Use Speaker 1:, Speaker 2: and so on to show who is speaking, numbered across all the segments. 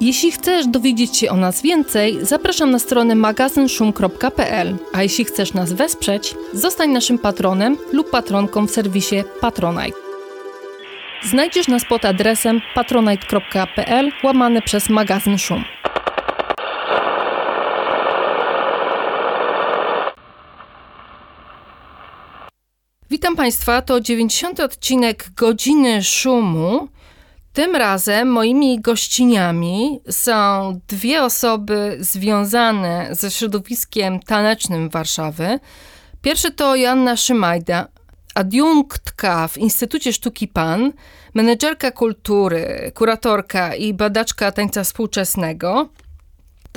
Speaker 1: Jeśli chcesz dowiedzieć się o nas więcej, zapraszam na stronę magazynszum.pl, a jeśli chcesz nas wesprzeć, zostań naszym patronem lub patronką w serwisie Patronite. Znajdziesz nas pod adresem patronite.pl łamane przez magazyn Szum. Witam Państwa, to 90. odcinek Godziny Szumu. Tym razem moimi gościniami są dwie osoby związane ze środowiskiem tanecznym Warszawy. Pierwszy to Joanna Szymajda, adiunktka w Instytucie Sztuki PAN, menedżerka kultury, kuratorka i badaczka tańca współczesnego.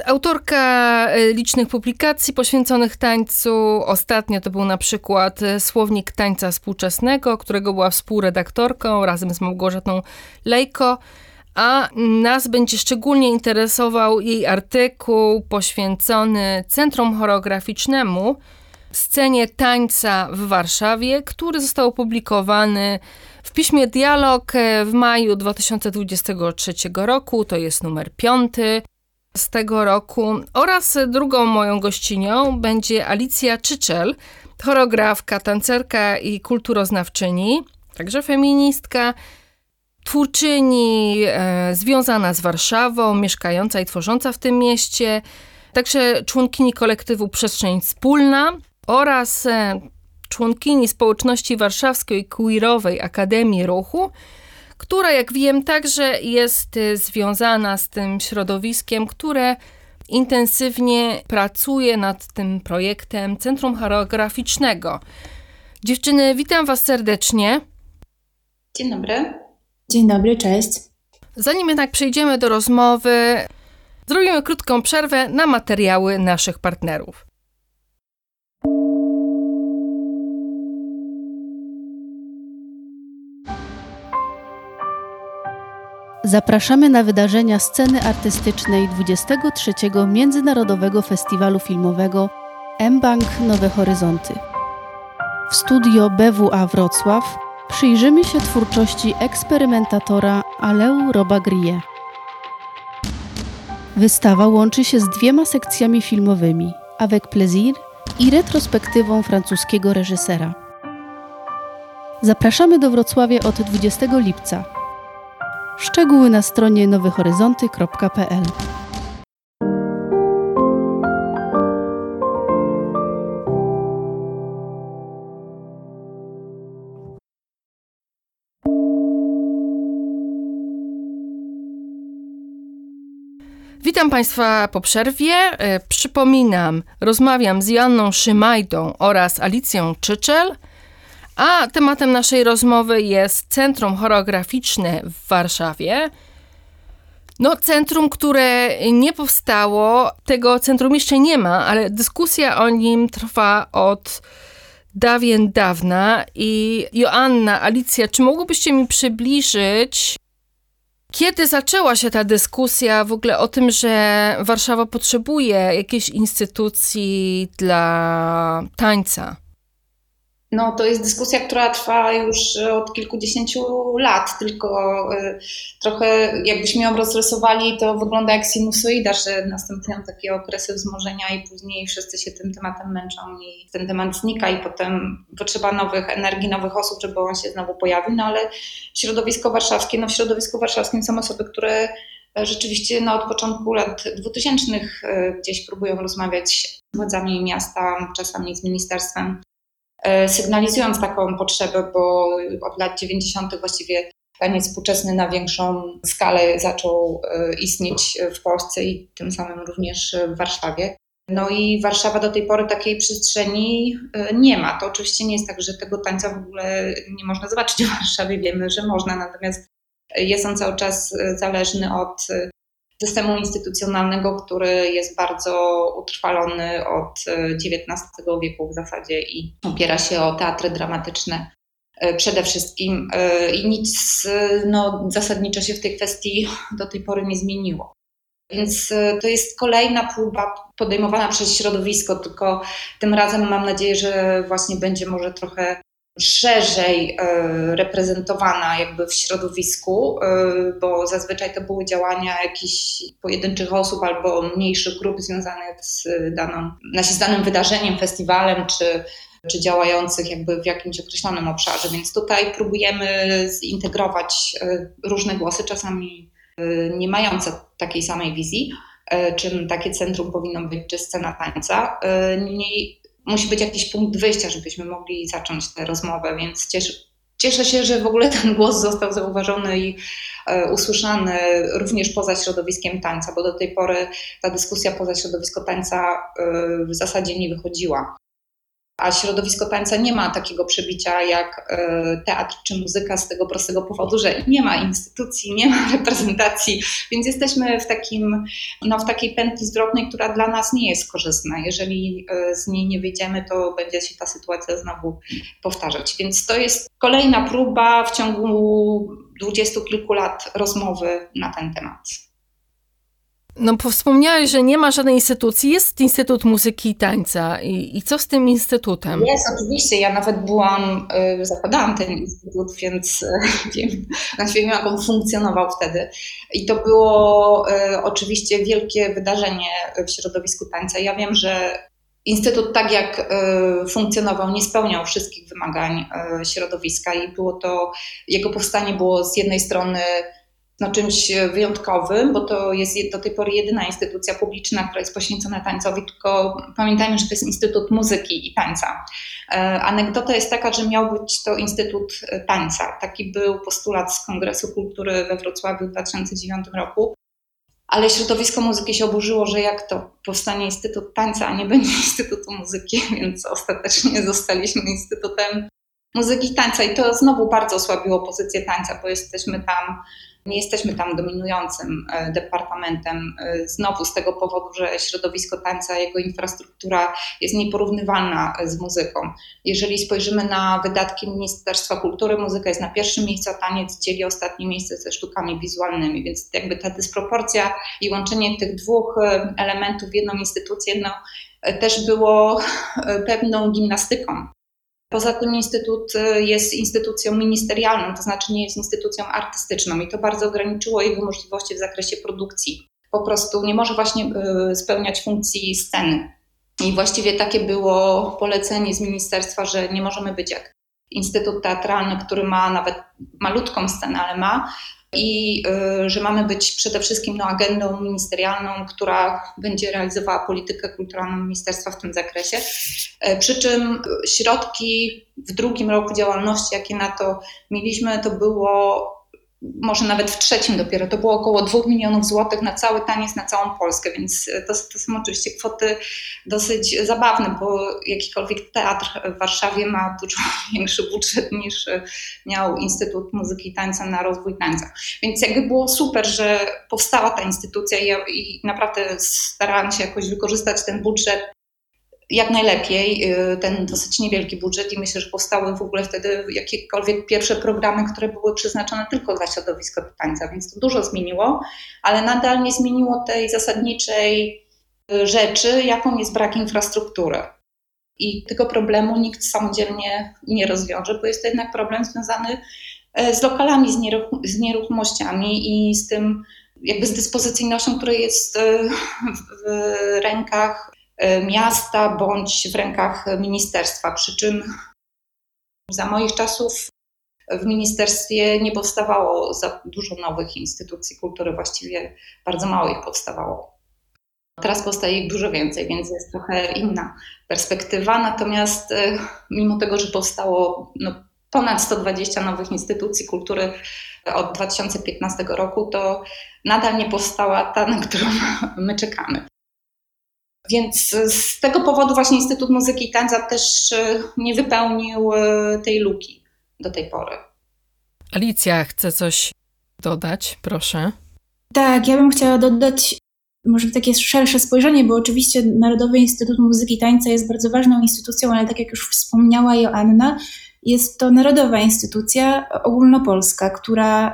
Speaker 1: Autorka e, licznych publikacji poświęconych tańcu. Ostatnio to był na przykład e, Słownik Tańca Współczesnego, którego była współredaktorką razem z Małgorzatą Lejko. A nas będzie szczególnie interesował jej artykuł poświęcony Centrum Choreograficznemu, scenie tańca w Warszawie, który został opublikowany w piśmie Dialog e, w maju 2023 roku. To jest numer piąty z tego roku. Oraz drugą moją gościnią będzie Alicja Czyczel, choreografka, tancerka i kulturoznawczyni, także feministka, twórczyni e, związana z Warszawą, mieszkająca i tworząca w tym mieście, także członkini kolektywu Przestrzeń Wspólna oraz e, członkini społeczności warszawskiej queerowej Akademii Ruchu, która, jak wiem, także jest y, związana z tym środowiskiem, które intensywnie pracuje nad tym projektem Centrum Choreograficznego. Dziewczyny, witam Was serdecznie.
Speaker 2: Dzień dobry.
Speaker 3: Dzień dobry, cześć.
Speaker 1: Zanim jednak przejdziemy do rozmowy, zrobimy krótką przerwę na materiały naszych partnerów. Zapraszamy na wydarzenia sceny artystycznej 23. Międzynarodowego Festiwalu Filmowego M-Bank Nowe Horyzonty. W studio BWA Wrocław przyjrzymy się twórczości eksperymentatora Aleu Robagrie. Wystawa łączy się z dwiema sekcjami filmowymi Avec Plaisir i retrospektywą francuskiego reżysera. Zapraszamy do Wrocławia od 20 lipca Szczegóły na stronie nowyhoryzonty.pl. Witam Państwa po przerwie. E, przypominam, rozmawiam z Janną Szymajdą oraz Alicją Czyczel – a tematem naszej rozmowy jest Centrum Choreograficzne w Warszawie. No, centrum, które nie powstało, tego centrum jeszcze nie ma, ale dyskusja o nim trwa od dawien dawna. I Joanna, Alicja, czy mogłybyście mi przybliżyć, kiedy zaczęła się ta dyskusja w ogóle o tym, że Warszawa potrzebuje jakiejś instytucji dla tańca?
Speaker 2: No, to jest dyskusja, która trwa już od kilkudziesięciu lat, tylko y, trochę jakbyśmy ją rozrysowali, to wygląda jak sinusoida, że następują takie okresy wzmożenia i później wszyscy się tym tematem męczą i ten temat znika i potem potrzeba nowych energii, nowych osób, żeby on się znowu pojawił, no ale środowisko warszawskie, no w środowisku warszawskim są osoby, które rzeczywiście no, od początku lat 2000 y, gdzieś próbują rozmawiać z władzami miasta, czasami z ministerstwem. E, sygnalizując taką potrzebę, bo od lat 90. właściwie taniec współczesny na większą skalę zaczął e, istnieć w Polsce i tym samym również w Warszawie. No i Warszawa do tej pory takiej przestrzeni e, nie ma. To oczywiście nie jest tak, że tego tańca w ogóle nie można zobaczyć w Warszawie. Wiemy, że można, natomiast jest on cały czas zależny od systemu instytucjonalnego, który jest bardzo utrwalony od XIX e, wieku w zasadzie i opiera się o teatry dramatyczne przede wszystkim i nic no, zasadniczo się w tej kwestii do tej pory nie zmieniło. Więc to jest kolejna próba podejmowana przez środowisko, tylko tym razem mam nadzieję, że właśnie będzie może trochę szerzej e, reprezentowana jakby w środowisku, e, bo zazwyczaj to były działania jakichś pojedynczych osób albo mniejszych grup związanych z, daną, z danym wydarzeniem, festiwalem czy, czy działających jakby w jakimś określonym obszarze. Więc tutaj próbujemy zintegrować e, różne głosy, czasami nie mające takiej samej wizji, czym takie centrum powinno być, czy scena tańca. Niemniej musi być jakiś punkt wyjścia, żebyśmy mogli zacząć tę rozmowę, więc cieszę, cieszę się, że w ogóle ten głos został zauważony i e, usłyszany również poza środowiskiem tańca, bo do tej pory ta dyskusja poza środowisko tańca e, w zasadzie nie wychodziła a środowisko tańca nie ma takiego przebicia jak e, teatr czy muzyka z tego prostego powodu, że nie ma instytucji, nie ma reprezentacji, więc jesteśmy w, takim, no, w takiej pętli zwrotnej, która dla nas nie jest korzystna. Jeżeli e, z niej nie wyjdziemy, to będzie się ta sytuacja znowu powtarzać. Więc to jest kolejna próba w ciągu dwudziestu kilku lat rozmowy na ten temat.
Speaker 1: No, wspomniałeś, że nie ma żadnej instytucji. Jest Instytut Muzyki i Tańca. I, i co z tym instytutem?
Speaker 2: Jest, oczywiście. Ja nawet byłam, y, zakładałam ten instytut, więc y, wiem, wiem, jak on funkcjonował wtedy. I to było y, oczywiście wielkie wydarzenie w środowisku tańca. Ja wiem, że Instytut, tak jak funkcjonował, nie spełniał wszystkich wymagań środowiska i było to, jego powstanie było z jednej strony no, czymś wyjątkowym, bo to jest do tej pory jedyna instytucja publiczna, która jest poświęcona tańcowi, tylko pamiętajmy, że to jest Instytut Muzyki i Tańca. E, anegdota jest taka, że miał być to Instytut Tańca. Taki był postulat z Kongresu Kultury we Wrocławiu w 2009 roku. Ale środowisko muzyki się oburzyło, że jak to powstanie Instytut Tańca, a nie będzie Instytutu Muzyki, więc ostatecznie zostaliśmy Instytutem Muzyki i Tańca. I to znowu bardzo osłabiło pozycję tańca, bo jesteśmy tam nie jesteśmy tam dominującym e, departamentem, e, znowu z tego powodu, że środowisko tańca, jego infrastruktura jest nieporównywalna z muzyką. Jeżeli spojrzymy na wydatki Ministerstwa Kultury, muzyka jest na pierwszym miejscu, a taniec dzieli ostatnie miejsce ze sztukami wizualnymi, więc jakby ta dysproporcja i łączenie tych dwóch e, elementów w jedną instytucję no, też było pewną gimnastyką Poza tym instytut y, jest instytucją ministerialną, to znaczy nie jest instytucją artystyczną i to bardzo ograniczyło jego możliwości w zakresie produkcji. Po prostu nie może właśnie y, spełniać funkcji sceny. I właściwie takie było polecenie z ministerstwa, że nie możemy być jak Instytut Teatralny, który ma nawet malutką scenę, ale ma, i y, że mamy być przede wszystkim no, agendą ministerialną, która będzie realizowała politykę kulturalną ministerstwa w tym zakresie. E, przy czym środki w drugim roku działalności, jakie na to mieliśmy, to było może nawet w trzecim dopiero, to było około 2 milionów złotych na cały taniec, na całą Polskę, więc to, to są oczywiście kwoty dosyć zabawne, bo jakikolwiek teatr w Warszawie ma dużo większy budżet niż miał Instytut Muzyki i Tańca na rozwój tańca. Więc jakby było super, że powstała ta instytucja i, i naprawdę starałam się jakoś wykorzystać ten budżet jak najlepiej y, ten dosyć niewielki budżet i myślę, że powstały w ogóle wtedy jakiekolwiek pierwsze programy, które były przeznaczone tylko dla środowiska tańca, więc to dużo zmieniło, ale nadal nie zmieniło tej zasadniczej y, rzeczy, jaką jest brak infrastruktury. I tego problemu nikt samodzielnie nie rozwiąże, bo jest to jednak problem związany y, z lokalami, z, nieruch z nieruchomościami i z tym, jakby z dyspozycyjnością, która jest w rękach E, miasta bądź w rękach ministerstwa. Przy czym za moich czasów w ministerstwie nie powstawało za dużo nowych instytucji kultury, właściwie bardzo mało ich powstawało. Teraz powstaje ich dużo więcej, więc jest trochę inna perspektywa. Natomiast e, mimo tego, że powstało no, ponad 120 nowych instytucji kultury od 2015 roku, to nadal nie powstała ta, na którą my czekamy. Więc z tego powodu właśnie Instytut Muzyki i Tańca też e, nie wypełnił e, tej luki do tej pory.
Speaker 1: Alicja chce coś dodać, proszę.
Speaker 3: Tak, ja bym chciała dodać może takie szersze spojrzenie, bo oczywiście Narodowy Instytut Muzyki i Tańca jest bardzo ważną instytucją, ale tak jak już wspomniała Joanna, Jest to narodowa instytucja ogólnopolska, która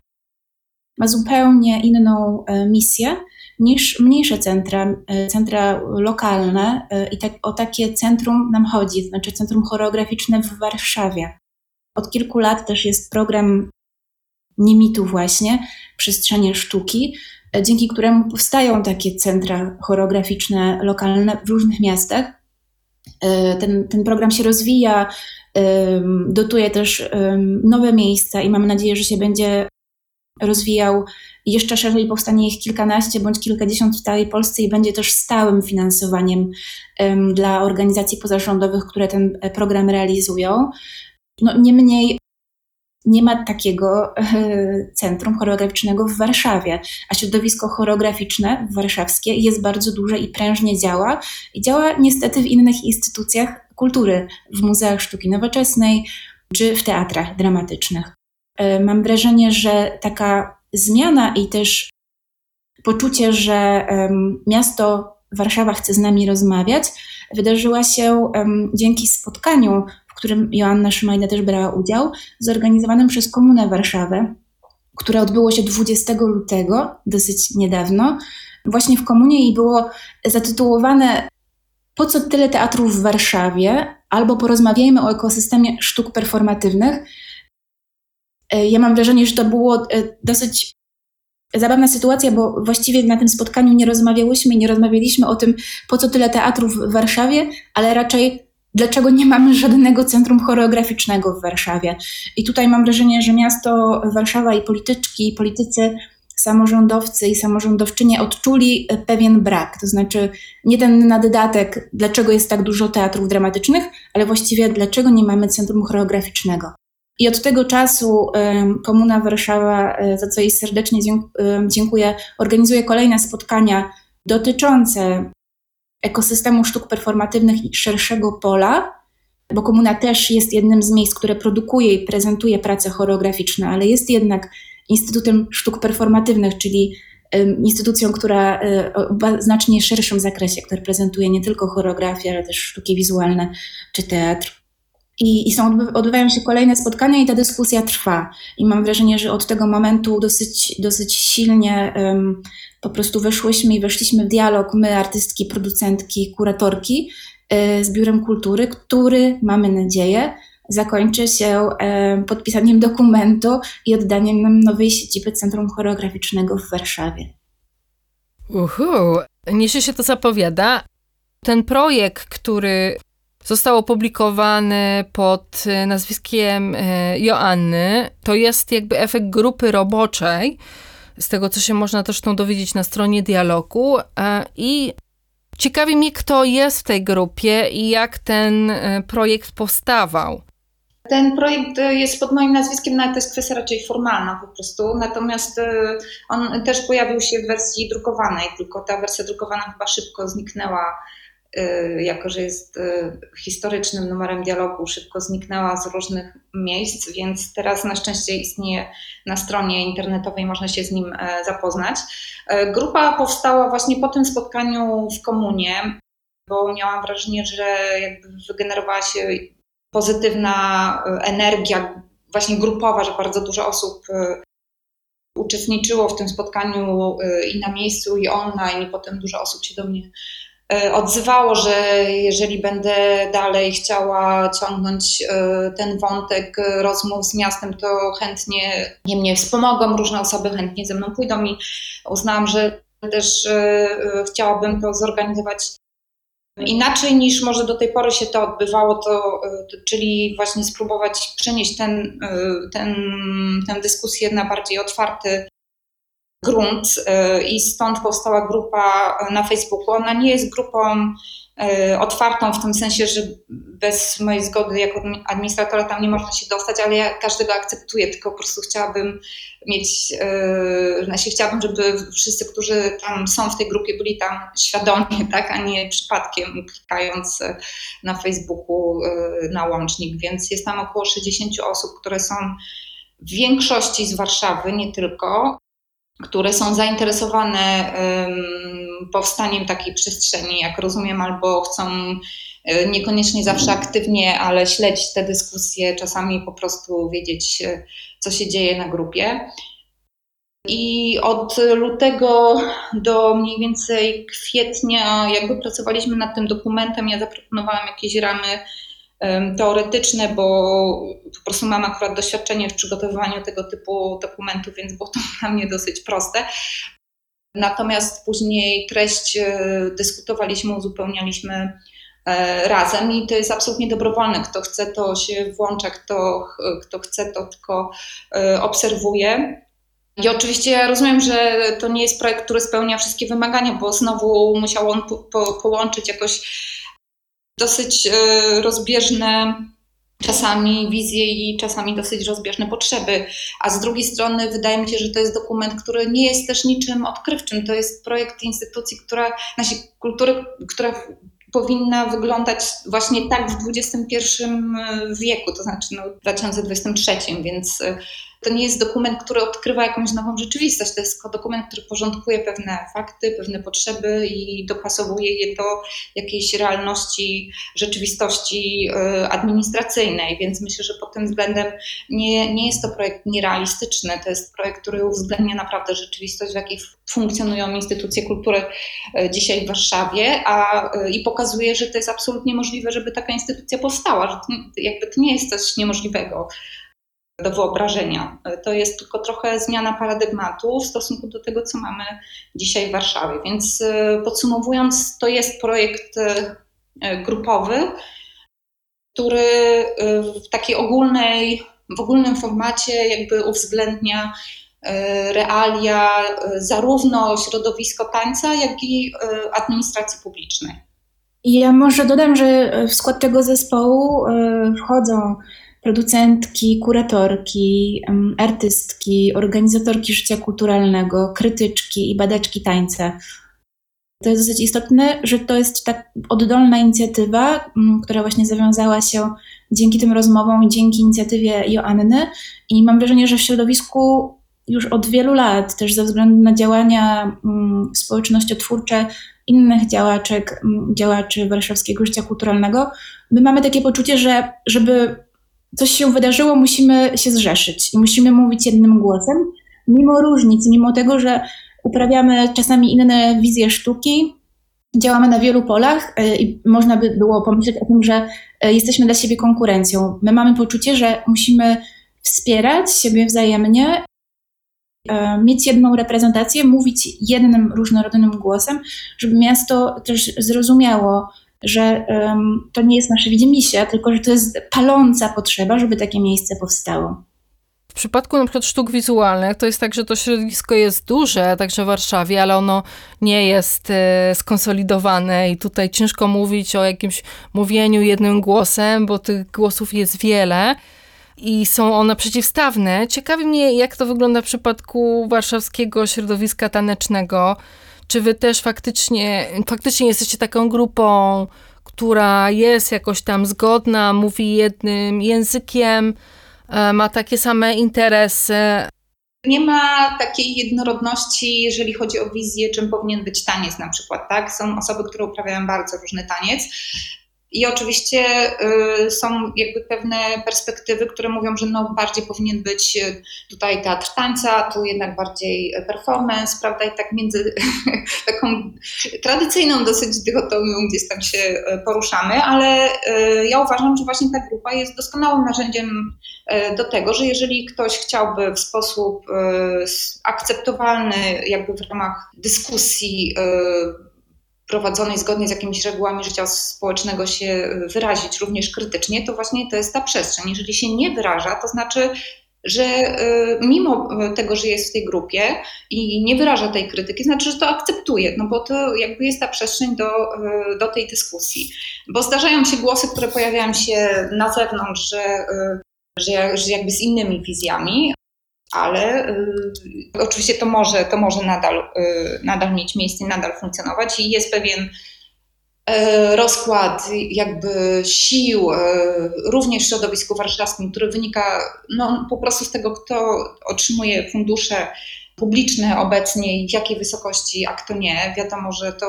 Speaker 3: ma zupełnie inną e, misję niż mniejsze centra, e, centra lokalne i tak, o takie centrum nam chodzi, znaczy centrum choreograficzne w Warszawie. Od kilku lat też jest program Nimitu właśnie, Przestrzenie Sztuki, dzięki któremu powstają takie centra choreograficzne lokalne w różnych miastach. Ten, ten program się rozwija, dotuje też nowe miejsca i mam nadzieję, że się będzie rozwijał jeszcze szerzej, powstanie ich kilkanaście bądź kilkadziesiąt w całej Polsce i będzie też stałym finansowaniem dla organizacji pozarządowych, które ten e, program realizują. No, niemniej nie ma takiego e, centrum choreograficznego w Warszawie, a środowisko choreograficzne warszawskie jest bardzo duże i prężnie działa i działa niestety w innych instytucjach kultury, w muzeach sztuki nowoczesnej czy w teatrach dramatycznych. E, mam wrażenie, że taka zmiana i też poczucie, że miasto Warszawa chce z nami rozmawiać, wydarzyła się dzięki spotkaniu którym Joanna Szymajda też brała udział, zorganizowanym przez Komunę Warszawę, które odbyło się 20 lutego, dosyć niedawno, właśnie w komunie i było zatytułowane Po co tyle teatrów w Warszawie? albo porozmawiajmy o ekosystemie sztuk performatywnych. E, ja mam wrażenie, że to było e, dosyć zabawna sytuacja, bo właściwie na tym spotkaniu nie rozmawiałyśmy, nie rozmawialiśmy o tym, po co tyle teatrów w Warszawie, ale raczej dlaczego nie mamy żadnego centrum choreograficznego w Warszawie. I tutaj mam wrażenie, że miasto Warszawa i polityczki, i politycy, samorządowcy i samorządowczynie odczuli pewien brak. To znaczy nie ten naddatek, dlaczego jest tak dużo teatrów dramatycznych, ale właściwie dlaczego nie mamy centrum choreograficznego. I od tego czasu Komuna Warszawa, e, za co jej serdecznie dziękuję, organizuje kolejne spotkania dotyczące ekosystemu sztuk performatywnych i szerszego pola, bo komuna też jest jednym z miejsc, które produkuje i prezentuje prace choreograficzne, ale jest jednak Instytutem Sztuk Performatywnych, czyli instytucją, która e, o znacznie szerszym zakresie, która prezentuje nie tylko choreografię, ale też sztuki wizualne czy teatr. I, I, są, odbywają się kolejne spotkania i ta dyskusja trwa. I mam wrażenie, że od tego momentu dosyć, dosyć silnie um, po prostu weszłyśmy i weszliśmy w dialog, my, artystki, producentki, kuratorki y, z Biurem Kultury, który, mamy nadzieję, zakończy się y, podpisaniem dokumentu i oddaniem nam nowej siedziby Centrum Choreograficznego w Warszawie.
Speaker 1: Uhu, niesie się to zapowiada. Ten projekt, który został opublikowany pod nazwiskiem y, Joanny, to jest jakby efekt grupy roboczej, z tego, co się można też tą dowiedzieć na stronie dialogu. E, I ciekawi mnie, kto jest w tej grupie i jak ten e, projekt powstawał.
Speaker 2: Ten projekt jest pod moim nazwiskiem, no to jest kwestia raczej formalna po prostu. Natomiast e, on też pojawił się w wersji drukowanej, tylko ta wersja drukowana chyba szybko zniknęła jako że jest y, historycznym numerem dialogu, szybko zniknęła z różnych miejsc, więc teraz na szczęście istnieje na stronie internetowej, można się z nim e, zapoznać. E, grupa powstała właśnie po tym spotkaniu w komunie, bo miałam wrażenie, że jakby wygenerowała się pozytywna e, energia, właśnie grupowa, że bardzo dużo osób uczestniczyło w tym spotkaniu i na miejscu, i online, i potem dużo osób się do mnie odzywało, że jeżeli będę dalej chciała ciągnąć e, ten wątek rozmów z miastem, to chętnie nie mnie wspomogą, różne osoby chętnie ze mną pójdą i uznałam, że też e, chciałabym to zorganizować inaczej niż może do tej pory się to odbywało, to, czyli właśnie spróbować przenieść ten, ten, tę dyskusję na bardziej otwarty grunt y, i stąd powstała grupa na Facebooku. Ona nie jest grupą y, otwartą w tym sensie, że bez mojej zgody jako administratora tam nie można się dostać, ale ja każdego akceptuję, tylko po prostu chciałabym mieć, znaczy chciałabym, żeby wszyscy, którzy tam są w tej grupie, byli tam świadomie, tak, a nie przypadkiem klikając na Facebooku na łącznik, więc jest tam około 60 osób, które są w większości z Warszawy, nie tylko, które są zainteresowane powstaniem takiej przestrzeni, jak rozumiem, albo chcą e, niekoniecznie zawsze aktywnie, ale śledzić te dyskusje, czasami po prostu wiedzieć, e, co się dzieje na grupie. I od lutego do mniej więcej kwietnia, jakby pracowaliśmy nad tym dokumentem, ja zaproponowałam jakieś ramy teoretyczne, bo po prostu mam akurat doświadczenie w przygotowywaniu tego typu dokumentów, więc było to dla mnie dosyć proste. Natomiast później treść e, dyskutowaliśmy, uzupełnialiśmy e, razem i to jest absolutnie dobrowolne. Kto chce, to się włącza, kto, kto chce, to tylko e, obserwuje. I oczywiście ja rozumiem, że to nie jest projekt, który spełnia wszystkie wymagania, bo znowu musiał on po, po, połączyć jakoś dosyć e, rozbieżne czasami wizje i czasami dosyć rozbieżne potrzeby. A z drugiej strony wydaje mi się, że to jest dokument, który nie jest też niczym odkrywczym. To jest projekt instytucji, która, naszej kultury, która powinna wyglądać właśnie tak w XXI wieku, to znaczy no, w 2023, więc e, to nie jest dokument, który odkrywa jakąś nową rzeczywistość, to jest dokument, który porządkuje pewne fakty, pewne potrzeby i dopasowuje je do jakiejś realności, rzeczywistości e, administracyjnej, więc myślę, że pod tym względem nie, nie jest to projekt nierealistyczny, to jest projekt, który uwzględnia naprawdę rzeczywistość, w jakiej funkcjonują instytucje kultury e, dzisiaj w Warszawie a, e, i pokazuje, że to jest absolutnie możliwe, żeby taka instytucja powstała, że to, jakby to nie jest coś niemożliwego do wyobrażenia. To jest tylko trochę zmiana paradygmatu w stosunku do tego, co mamy dzisiaj w Warszawie. Więc e, podsumowując, to jest projekt e, grupowy, który w takiej ogólnej, w ogólnym formacie jakby uwzględnia realia zarówno środowisko tańca, jak i administracji publicznej.
Speaker 3: Ja może dodam, że w skład tego zespołu wchodzą producentki, kuratorki, artystki, organizatorki życia kulturalnego, krytyczki i badaczki tańca. To jest dosyć istotne, że to jest tak oddolna inicjatywa, która właśnie zawiązała się dzięki tym rozmowom dzięki inicjatywie Joanny. I mam wrażenie, że w środowisku już od wielu lat, też ze względu na działania społecznościotwórcze innych działaczek, działaczy warszawskiego życia kulturalnego, my mamy takie poczucie, że żeby coś się wydarzyło, musimy się zrzeszyć i musimy mówić jednym głosem, mimo różnic, mimo tego, że uprawiamy czasami inne wizje sztuki, działamy na wielu polach e, i można by było pomyśleć o tym, że e, jesteśmy dla siebie konkurencją. My mamy poczucie, że musimy wspierać siebie wzajemnie, e, mieć jedną reprezentację, mówić jednym różnorodnym głosem, żeby miasto też zrozumiało, że um, to nie jest nasze widzimisię, tylko że to jest paląca potrzeba, żeby takie miejsce powstało.
Speaker 1: W przypadku na przykład sztuk wizualnych to jest tak, że to środowisko jest duże, także w Warszawie, ale ono nie jest e, skonsolidowane i tutaj ciężko mówić o jakimś mówieniu jednym głosem, bo tych głosów jest wiele i są one przeciwstawne. Ciekawi mnie, jak to wygląda w przypadku warszawskiego środowiska tanecznego. Czy wy też faktycznie, faktycznie jesteście taką grupą, która jest jakoś tam zgodna, mówi jednym językiem, e, ma takie same interesy?
Speaker 2: Nie ma takiej jednorodności, jeżeli chodzi o wizję, czym powinien być taniec na przykład, tak? Są osoby, które uprawiają bardzo różny taniec. I oczywiście y, są jakby pewne perspektywy, które mówią, że no bardziej powinien być y, tutaj teatr tańca, tu jednak bardziej performance, prawda? I tak między taką tradycyjną dosyć dychotomią gdzieś tam się y, poruszamy, ale ja uważam, że właśnie ta grupa jest doskonałym narzędziem do tego, że jeżeli ktoś chciałby w sposób akceptowalny, jakby w ramach dyskusji, prowadzonej zgodnie z jakimiś regułami życia społecznego się wyrazić również krytycznie, to właśnie to jest ta przestrzeń. Jeżeli się nie wyraża, to znaczy, że y, mimo tego, że jest w tej grupie i nie wyraża tej krytyki, znaczy, że to akceptuje, no bo to jakby jest ta przestrzeń do, y, do tej dyskusji. Bo zdarzają się głosy, które pojawiają się na zewnątrz, że, y, że, że jakby z innymi wizjami, ale y, oczywiście to może, to może nadal, y, nadal mieć miejsce, nadal funkcjonować i jest pewien y, rozkład jakby sił również w środowisku warszawskim, który wynika no, po prostu z tego, kto otrzymuje fundusze publiczne obecnie i w jakiej wysokości, a kto nie. Wiadomo, że to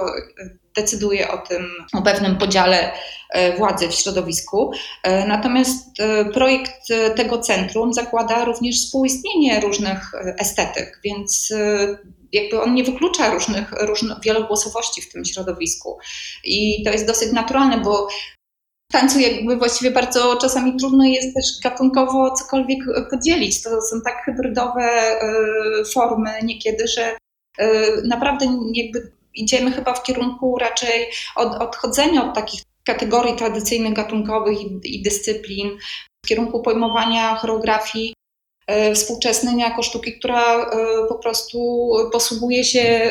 Speaker 2: decyduje o tym, o pewnym podziale e, władzy w środowisku. E, natomiast e, projekt tego centrum zakłada również współistnienie różnych estetyk, więc jakby on nie wyklucza różnych, różnych wielogłosowości w tym środowisku. I to jest dosyć naturalne, bo w tańcu jakby właściwie bardzo czasami trudno jest też gatunkowo cokolwiek podzielić. To są tak hybrydowe formy niekiedy, że naprawdę jakby idziemy chyba w kierunku raczej od, odchodzenia od takich kategorii tradycyjnych, gatunkowych i, i dyscyplin, w kierunku pojmowania choreografii e, współczesnej jako sztuki, która e, po prostu posługuje się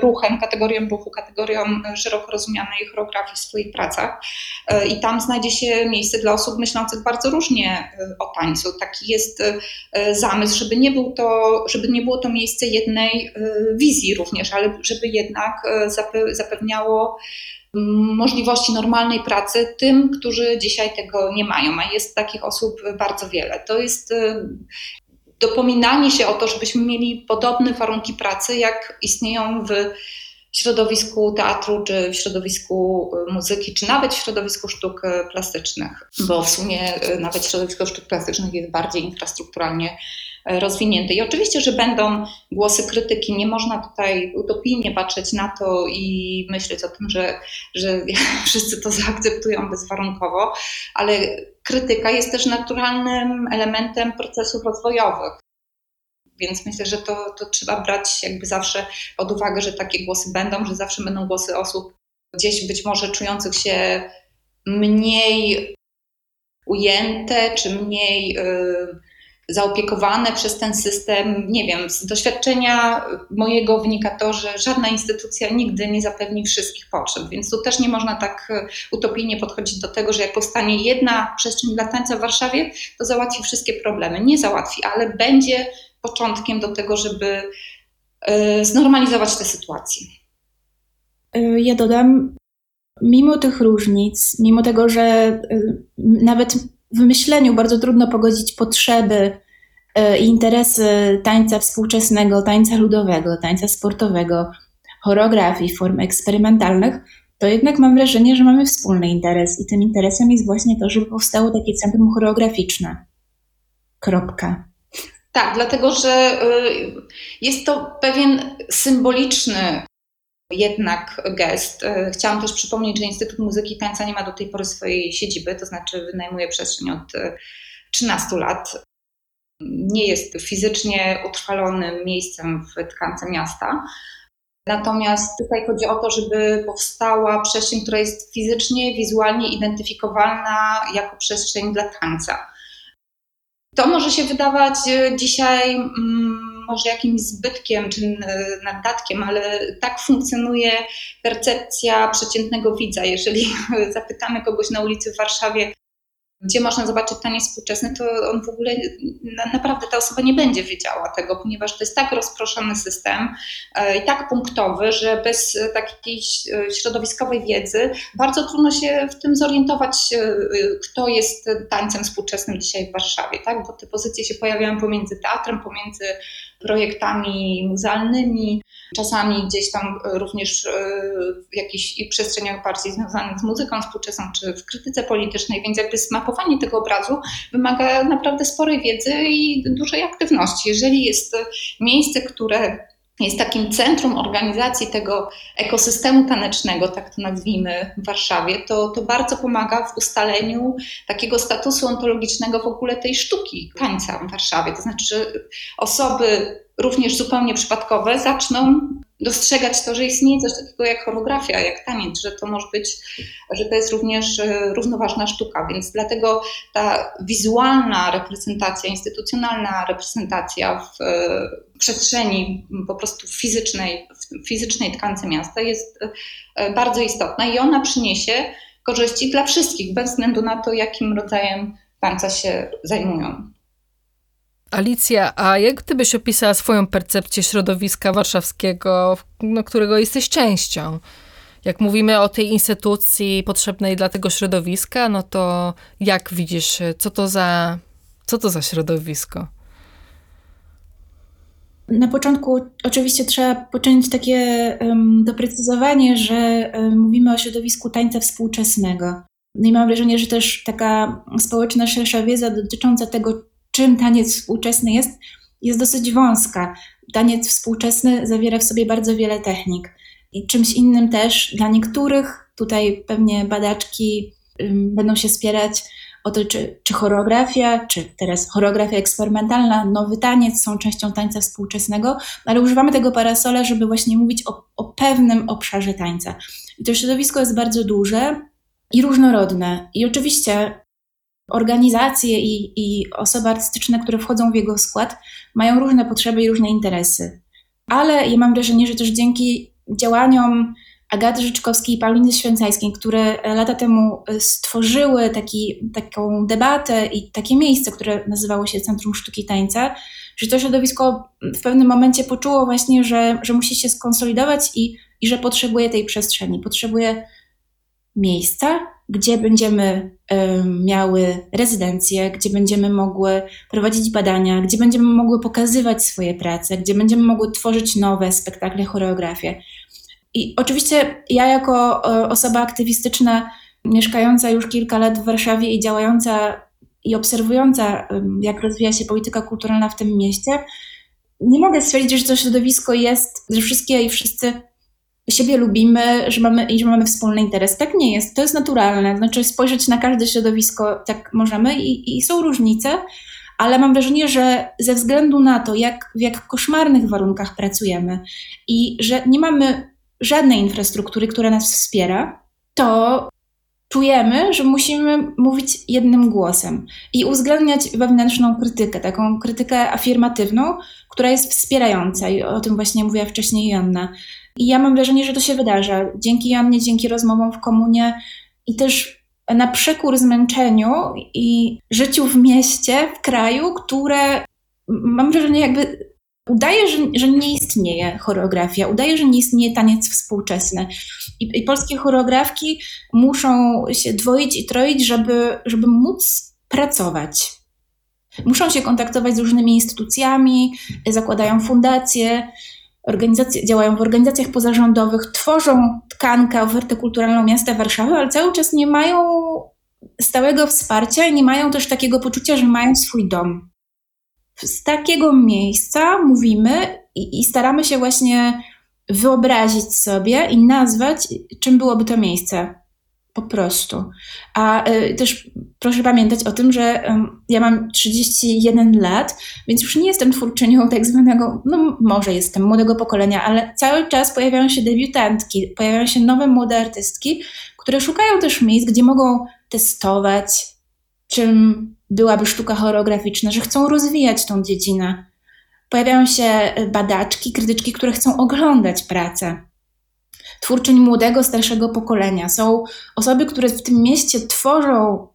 Speaker 2: ruchem, kategorią ruchu, kategorią szeroko rozumianej choreografii w swoich pracach. E, I tam znajdzie się miejsce dla osób myślących bardzo różnie o tańcu. Taki jest zamysł, żeby nie, był to, żeby nie było to miejsce jednej wizji również, ale żeby jednak zapewniało możliwości normalnej pracy tym, którzy dzisiaj tego nie mają, a jest takich osób bardzo wiele. To jest y, dopominanie się o to, żebyśmy mieli podobne warunki pracy, jak istnieją w środowisku teatru, czy w środowisku y, muzyki, czy nawet w środowisku sztuk y, plastycznych, bo w sumie nawet środowisko sztuk plastycznych jest bardziej infrastrukturalnie rozwinięty. I oczywiście, że będą głosy krytyki, nie można tutaj utopijnie patrzeć na to i myśleć o tym, że, że wszyscy to zaakceptują bezwarunkowo, ale krytyka jest też naturalnym elementem procesów rozwojowych. Więc myślę, że to, to trzeba brać jakby zawsze pod uwagę, że takie głosy będą, że zawsze będą głosy osób gdzieś być może czujących się mniej ujęte, czy mniej. Yy, zaopiekowane przez ten system. Nie wiem, z doświadczenia mojego wynika to, że żadna instytucja nigdy nie zapewni wszystkich potrzeb, więc tu też nie można tak e, utopijnie podchodzić do tego, że jak powstanie jedna przestrzeń dla tańca w Warszawie, to załatwi wszystkie problemy. Nie załatwi, ale będzie początkiem do tego, żeby e, znormalizować tę sytuację.
Speaker 3: E, ja dodam, mimo tych różnic, mimo tego, że nawet w myśleniu bardzo trudno pogodzić potrzeby e, i interesy tańca współczesnego, tańca ludowego, tańca sportowego, choreografii, form eksperymentalnych, to jednak mam wrażenie, że mamy wspólny interes i tym interesem jest właśnie to, żeby powstało takie centrum choreograficzne. Kropka.
Speaker 2: Tak, dlatego że y, jest to pewien symboliczny jednak gest. E, chciałam też przypomnieć, że Instytut Muzyki i Tańca nie ma do tej pory swojej siedziby, to znaczy wynajmuje przestrzeń od 13 e, lat. Nie jest fizycznie utrwalonym miejscem w tkance miasta. Natomiast tutaj chodzi o to, żeby powstała przestrzeń, która jest fizycznie, wizualnie identyfikowalna jako przestrzeń dla tańca. To może się wydawać e, dzisiaj. Mm, może jakimś zbytkiem czy naddatkiem, ale tak funkcjonuje percepcja przeciętnego widza. Jeżeli zapytamy kogoś na ulicy w Warszawie, gdzie można zobaczyć taniec współczesny, to on w ogóle naprawdę ta osoba nie będzie wiedziała tego, ponieważ to jest tak rozproszony system e, i tak punktowy, że bez takiej środowiskowej wiedzy bardzo trudno się w tym zorientować, e, kto jest tańcem współczesnym dzisiaj w Warszawie, tak? bo te pozycje się pojawiają pomiędzy teatrem, pomiędzy projektami muzealnymi, czasami gdzieś tam również e, w jakichś przestrzeniach bardziej związanych z muzyką współczesną czy w krytyce politycznej, więc jakby zmapowanie tego obrazu wymaga naprawdę sporej wiedzy i dużej aktywności. Jeżeli jest miejsce, które jest takim centrum organizacji tego ekosystemu tanecznego, tak to nazwijmy, w Warszawie, to, to bardzo pomaga w ustaleniu takiego statusu ontologicznego w ogóle tej sztuki tańca w Warszawie. To znaczy, że osoby również zupełnie przypadkowe zaczną dostrzegać to, że istnieje coś takiego jak choreografia, jak taniec, że to może być, że to jest również e, równoważna sztuka, więc dlatego ta wizualna reprezentacja, instytucjonalna reprezentacja w e, przestrzeni po prostu fizycznej, fizycznej tkance miasta jest e, bardzo istotna i ona przyniesie korzyści dla wszystkich, bez względu na to, jakim rodzajem tańca się zajmują.
Speaker 1: Alicja, a jak ty byś opisała swoją percepcję środowiska warszawskiego, no, którego jesteś częścią? Jak mówimy o tej instytucji potrzebnej dla tego środowiska, no to jak widzisz, co to za, co to za środowisko?
Speaker 3: Na początku oczywiście trzeba poczynić takie um, doprecyzowanie, że um, mówimy o środowisku tańca współczesnego. No i mam wrażenie, że też taka społeczna szersza wiedza dotycząca tego, czym taniec współczesny jest, jest dosyć wąska. Taniec współczesny zawiera w sobie bardzo wiele technik. I czymś innym też dla niektórych, tutaj pewnie badaczki um, będą się spierać, o to, czy, czy choreografia, czy teraz choreografia eksperymentalna, nowy taniec są częścią tańca współczesnego, ale używamy tego parasola, żeby właśnie mówić o, o pewnym obszarze tańca. I to środowisko jest bardzo duże i różnorodne. I oczywiście organizacje i, i osoby artystyczne, które wchodzą w jego skład, mają różne potrzeby i różne interesy. Ale ja mam wrażenie, że też dzięki działaniom Agaty Życzkowskiej i Pauliny Święcajskiej, które lata temu e, stworzyły taki, taką debatę i takie miejsce, które nazywało się Centrum Sztuki Tańca, że to środowisko w pewnym momencie poczuło właśnie, że, że musi się skonsolidować i, i że potrzebuje tej przestrzeni, potrzebuje miejsca, gdzie będziemy miały rezydencje, gdzie będziemy mogły prowadzić badania, gdzie będziemy mogły pokazywać swoje prace, gdzie będziemy mogły tworzyć nowe spektakle, choreografie. I oczywiście ja jako e, osoba aktywistyczna, mieszkająca już kilka lat w Warszawie i działająca i obserwująca, jak rozwija się polityka kulturalna w tym mieście, nie mogę stwierdzić, że to środowisko jest, że wszystkie i wszyscy siebie lubimy, że mamy, i że mamy wspólny interes. Tak nie jest, to jest naturalne. Znaczy spojrzeć na każde środowisko tak możemy i, i są różnice, ale mam wrażenie, że ze względu na to, jak, w jak koszmarnych warunkach pracujemy i że nie mamy żadnej infrastruktury, która nas wspiera, to czujemy, że musimy mówić jednym głosem i uwzględniać wewnętrzną krytykę, taką krytykę afirmatywną, która jest wspierająca i o tym właśnie mówiła wcześniej Joanna. I ja mam wrażenie, że to się wydarza dzięki Joannie, dzięki rozmowom w komunie i też na przekór zmęczeniu i życiu w mieście, w kraju, które mam wrażenie jakby udaje, że, że nie istnieje choreografia, udaje, że nie istnieje taniec współczesny. I, I, polskie choreografki muszą się dwoić i troić, żeby, żeby móc pracować. Muszą się kontaktować z różnymi instytucjami, zakładają fundacje, organizacje, działają w organizacjach pozarządowych, tworzą tkankę, ofertę kulturalną miasta Warszawy, ale cały czas nie mają stałego wsparcia i nie mają też takiego poczucia, że mają swój dom z takiego miejsca mówimy i, i staramy się właśnie wyobrazić sobie i nazwać, czym byłoby to miejsce. Po prostu. A y, też proszę pamiętać o tym, że y, ja mam 31 lat, więc już nie jestem twórczynią tak zwanego, no może jestem młodego pokolenia, ale cały czas pojawiają się debiutantki, pojawiają się nowe młode artystki, które szukają też miejsc, gdzie mogą testować, czym byłaby sztuka choreograficzna, że chcą rozwijać tą dziedzinę. Pojawiają się badaczki, krytyczki, które chcą oglądać pracę. Twórczyń młodego, starszego pokolenia. Są osoby, które w tym mieście tworzą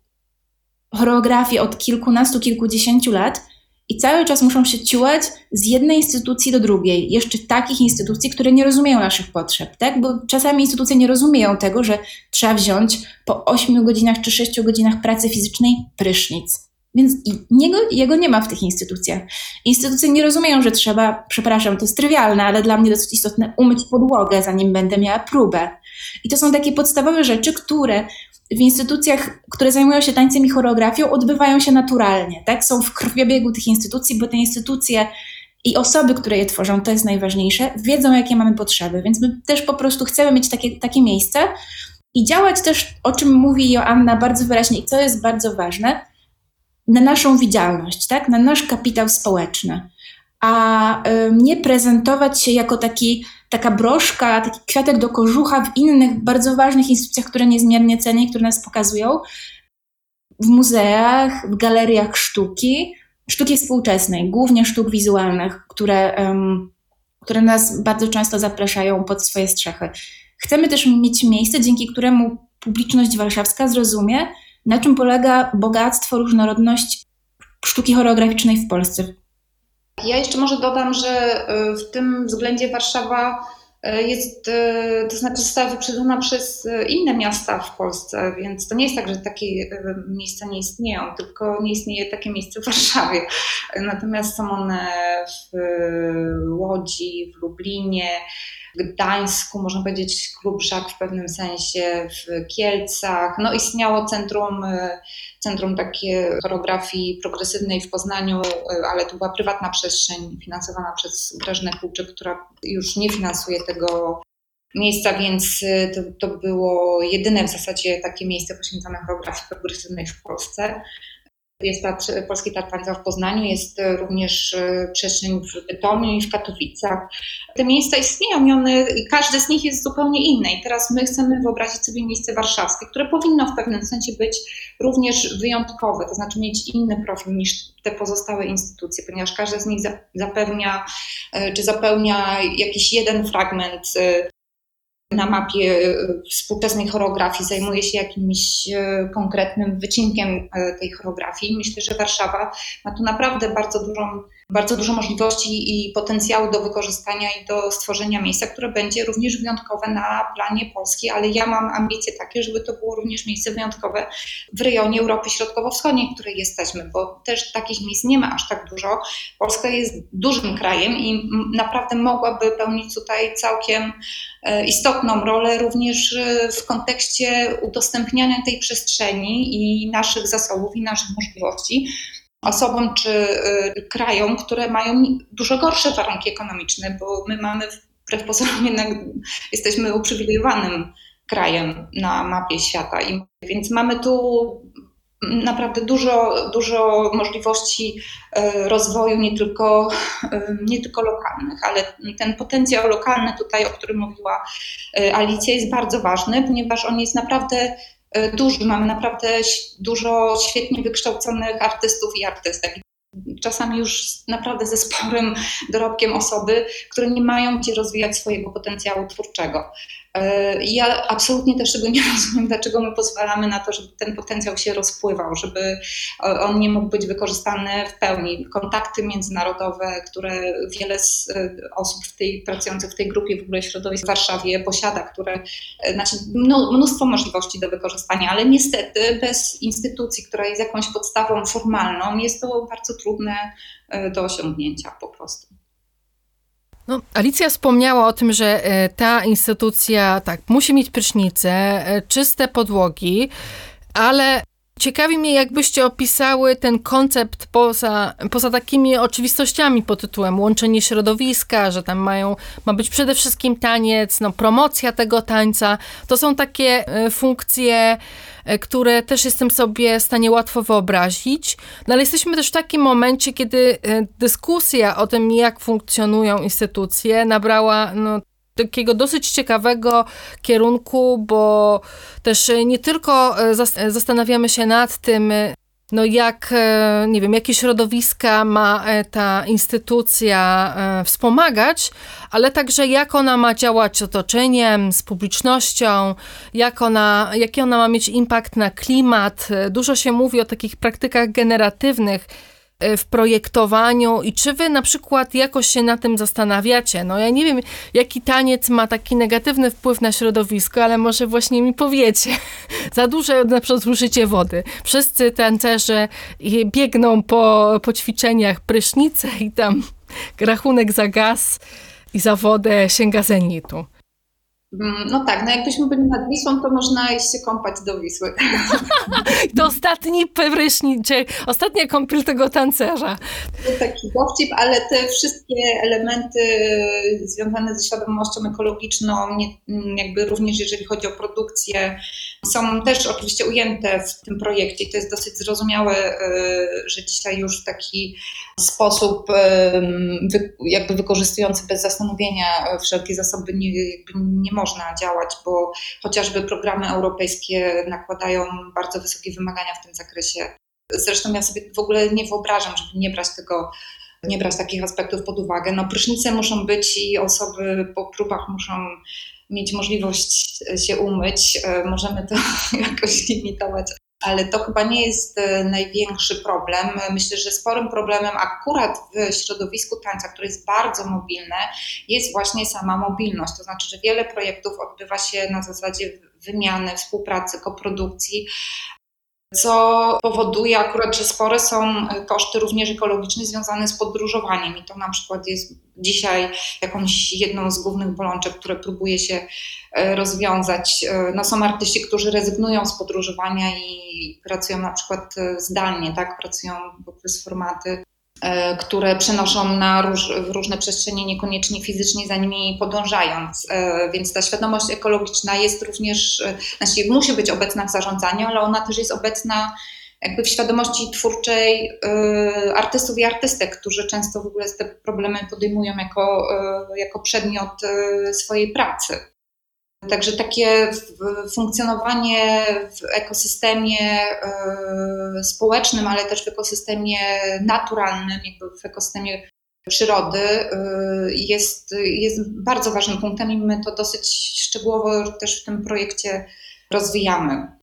Speaker 3: choreografię od kilkunastu, kilkudziesięciu lat i cały czas muszą się ciłać z jednej instytucji do drugiej. Jeszcze takich instytucji, które nie rozumieją naszych potrzeb, tak? Bo czasami instytucje nie rozumieją tego, że trzeba wziąć po 8 godzinach czy 6 godzinach pracy fizycznej prysznic. Więc niego, jego nie ma w tych instytucjach. Instytucje nie rozumieją, że trzeba, przepraszam, to jest trywialne, ale dla mnie dosyć istotne, umyć podłogę, zanim będę miała próbę. I to są takie podstawowe rzeczy, które w instytucjach, które zajmują się tańcem i choreografią, odbywają się naturalnie, tak? Są w krwiobiegu tych instytucji, bo te instytucje i osoby, które je tworzą, to jest najważniejsze, wiedzą, jakie mamy potrzeby, więc my też po prostu chcemy mieć takie, takie miejsce i działać też, o czym mówi Joanna bardzo wyraźnie i co jest bardzo ważne, na naszą widzialność, tak? na nasz kapitał społeczny, a nie prezentować się jako taki taka broszka, taki kwiatek do kożucha w innych bardzo ważnych instytucjach, które niezmiernie cenię, które nas pokazują, w muzeach, w galeriach sztuki, sztuki współczesnej, głównie sztuk wizualnych, które, um, które nas bardzo często zapraszają pod swoje strzechy. Chcemy też mieć miejsce, dzięki któremu publiczność warszawska zrozumie, na czym polega bogactwo, różnorodność sztuki choreograficznej w Polsce.
Speaker 2: Ja jeszcze może dodam, że y, w tym względzie Warszawa e, jest, to znaczy została wyprzedzona przez inne miasta w Polsce, więc to nie jest tak, że takie miejsca nie istnieją, tylko nie istnieje takie miejsce w Warszawie. Natomiast są one w Łodzi, w Lublinie, Gdańsku, można powiedzieć klub Żak w pewnym sensie, w Kielcach. No istniało centrum, e, centrum takie choreografii progresywnej w Poznaniu, e, ale to była prywatna przestrzeń finansowana przez Grażynę Kółczyk, która już nie finansuje tego miejsca, więc e, to, to było jedyne w zasadzie takie miejsce poświęcone choreografii progresywnej w Polsce. Jest Teatr, Polski Teatr Tańca w Poznaniu, jest e, również e, przestrzeń w Bytomiu i w Katowicach. Te miejsca istnieją i one, każde z nich jest zupełnie inne. I teraz my chcemy wyobrazić sobie miejsce warszawskie, które powinno w pewnym sensie być również wyjątkowe, to znaczy mieć inny profil niż te pozostałe instytucje, ponieważ każda z nich zapewnia e, czy zapełnia jakiś jeden fragment na mapie e, współczesnej choreografii zajmuje się jakimś e, konkretnym wycinkiem e, tej choreografii. Myślę, że Warszawa ma tu naprawdę bardzo dużą bardzo dużo możliwości i potencjału do wykorzystania i do stworzenia miejsca, które będzie również wyjątkowe na planie Polski, ale ja mam ambicje takie, żeby to było również miejsce wyjątkowe w rejonie Europy Środkowo-Wschodniej, w której jesteśmy, bo też takich miejsc nie ma aż tak dużo. Polska jest dużym krajem i naprawdę mogłaby pełnić tutaj całkiem e, istotną rolę również e, w kontekście udostępniania tej przestrzeni i naszych zasobów i naszych możliwości osobom czy y, krajom, które mają dużo gorsze warunki ekonomiczne, bo my mamy wbrew pozorom jednak jesteśmy uprzywilejowanym krajem na mapie świata. I więc mamy tu naprawdę dużo, dużo możliwości y, rozwoju nie tylko, y, nie tylko lokalnych, ale ten potencjał lokalny tutaj, o którym mówiła Alicja, jest bardzo ważny, ponieważ on jest naprawdę duży. Mamy naprawdę dużo świetnie wykształconych artystów i artystek. Czasami już naprawdę ze sporym dorobkiem osoby, które nie mają gdzie rozwijać swojego potencjału twórczego. E, ja absolutnie też tego nie rozumiem, dlaczego my pozwalamy na to, żeby ten potencjał się rozpływał, żeby on nie mógł być wykorzystany w pełni. Kontakty międzynarodowe, które wiele z e, osób w tej, pracujących w tej grupie, w ogóle środowisk w Warszawie posiada, które, e, znaczy mnóstwo możliwości do wykorzystania, ale niestety bez instytucji, która jest jakąś podstawą formalną, jest to bardzo trudne do osiągnięcia po prostu.
Speaker 1: No, Alicja wspomniała o tym, że e, ta instytucja tak musi mieć prysznice, e, czyste podłogi, ale ciekawi mnie, jakbyście opisały ten koncept poza, poza takimi oczywistościami pod tytułem łączenie środowiska, że tam mają, ma być przede wszystkim taniec, no, promocja tego tańca. To są takie e, funkcje E, które też jestem sobie w stanie łatwo wyobrazić. No ale jesteśmy też w takim momencie, kiedy e, dyskusja o tym, jak funkcjonują instytucje, nabrała no, takiego dosyć ciekawego kierunku, bo też nie tylko e, zastanawiamy się nad tym, no jak, e, nie wiem, jakie środowiska ma e, ta instytucja e, wspomagać, ale także jak ona ma działać z otoczeniem, z publicznością, jak ona, jaki ona ma mieć impact na klimat. Dużo się mówi o takich praktykach generatywnych, E, w projektowaniu i czy wy na przykład jakoś się na tym zastanawiacie? No ja nie wiem, jaki taniec ma taki negatywny wpływ na środowisko, ale może właśnie mi powiecie. Za duże na przykład zużycie wody. Wszyscy tancerze biegną po, po ćwiczeniach prysznice i tam rachunek za gaz i za wodę sięga zenitu.
Speaker 2: Mm, no tak, no jakbyśmy byli nad Wisłą, to można iść się kąpać do Wisły.
Speaker 1: to ostatni prysznic, ostatnia kąpiel tego tancerza.
Speaker 2: To taki dowcip, ale te wszystkie elementy związane ze świadomością ekologiczną, nie, jakby również jeżeli chodzi o produkcję, są też oczywiście ujęte w tym projekcie. To jest dosyć zrozumiałe, e, że dzisiaj już taki sposób jakby wykorzystujący bez zastanowienia wszelkie zasoby nie, nie można działać, bo chociażby programy europejskie nakładają bardzo wysokie wymagania w tym zakresie. Zresztą ja sobie w ogóle nie wyobrażam, żeby nie brać tego nie brać takich aspektów pod uwagę. No, prysznice muszą być i osoby po próbach muszą mieć możliwość się umyć. E, możemy to jakoś limitować ale to chyba nie jest e, największy problem. Myślę, że sporym problemem akurat w środowisku tańca, które jest bardzo mobilne, jest właśnie sama mobilność. To znaczy, że wiele projektów odbywa się na zasadzie wymiany, współpracy, koprodukcji, co powoduje akurat, że spore są koszty również ekologiczne związane z podróżowaniem. I to na przykład jest dzisiaj jakąś jedną z głównych bolączek, które próbuje się e, rozwiązać. E, no są artyści, którzy rezygnują z podróżowania i pracują na przykład e, zdalnie, tak, pracują poprzez formaty które przenoszą na róż, w różne przestrzenie, niekoniecznie fizycznie za nimi podążając. E, więc ta świadomość ekologiczna jest również, e, znaczy musi być obecna w zarządzaniu, ale ona też jest obecna jakby w świadomości twórczej artystów i artystek, którzy często w ogóle te problemy podejmują jako, jako przedmiot swojej pracy. Także takie funkcjonowanie w ekosystemie e, społecznym, ale też w ekosystemie naturalnym, jakby w ekosystemie przyrody e, jest, jest bardzo ważnym punktem i my to dosyć szczegółowo też w tym projekcie rozwijamy.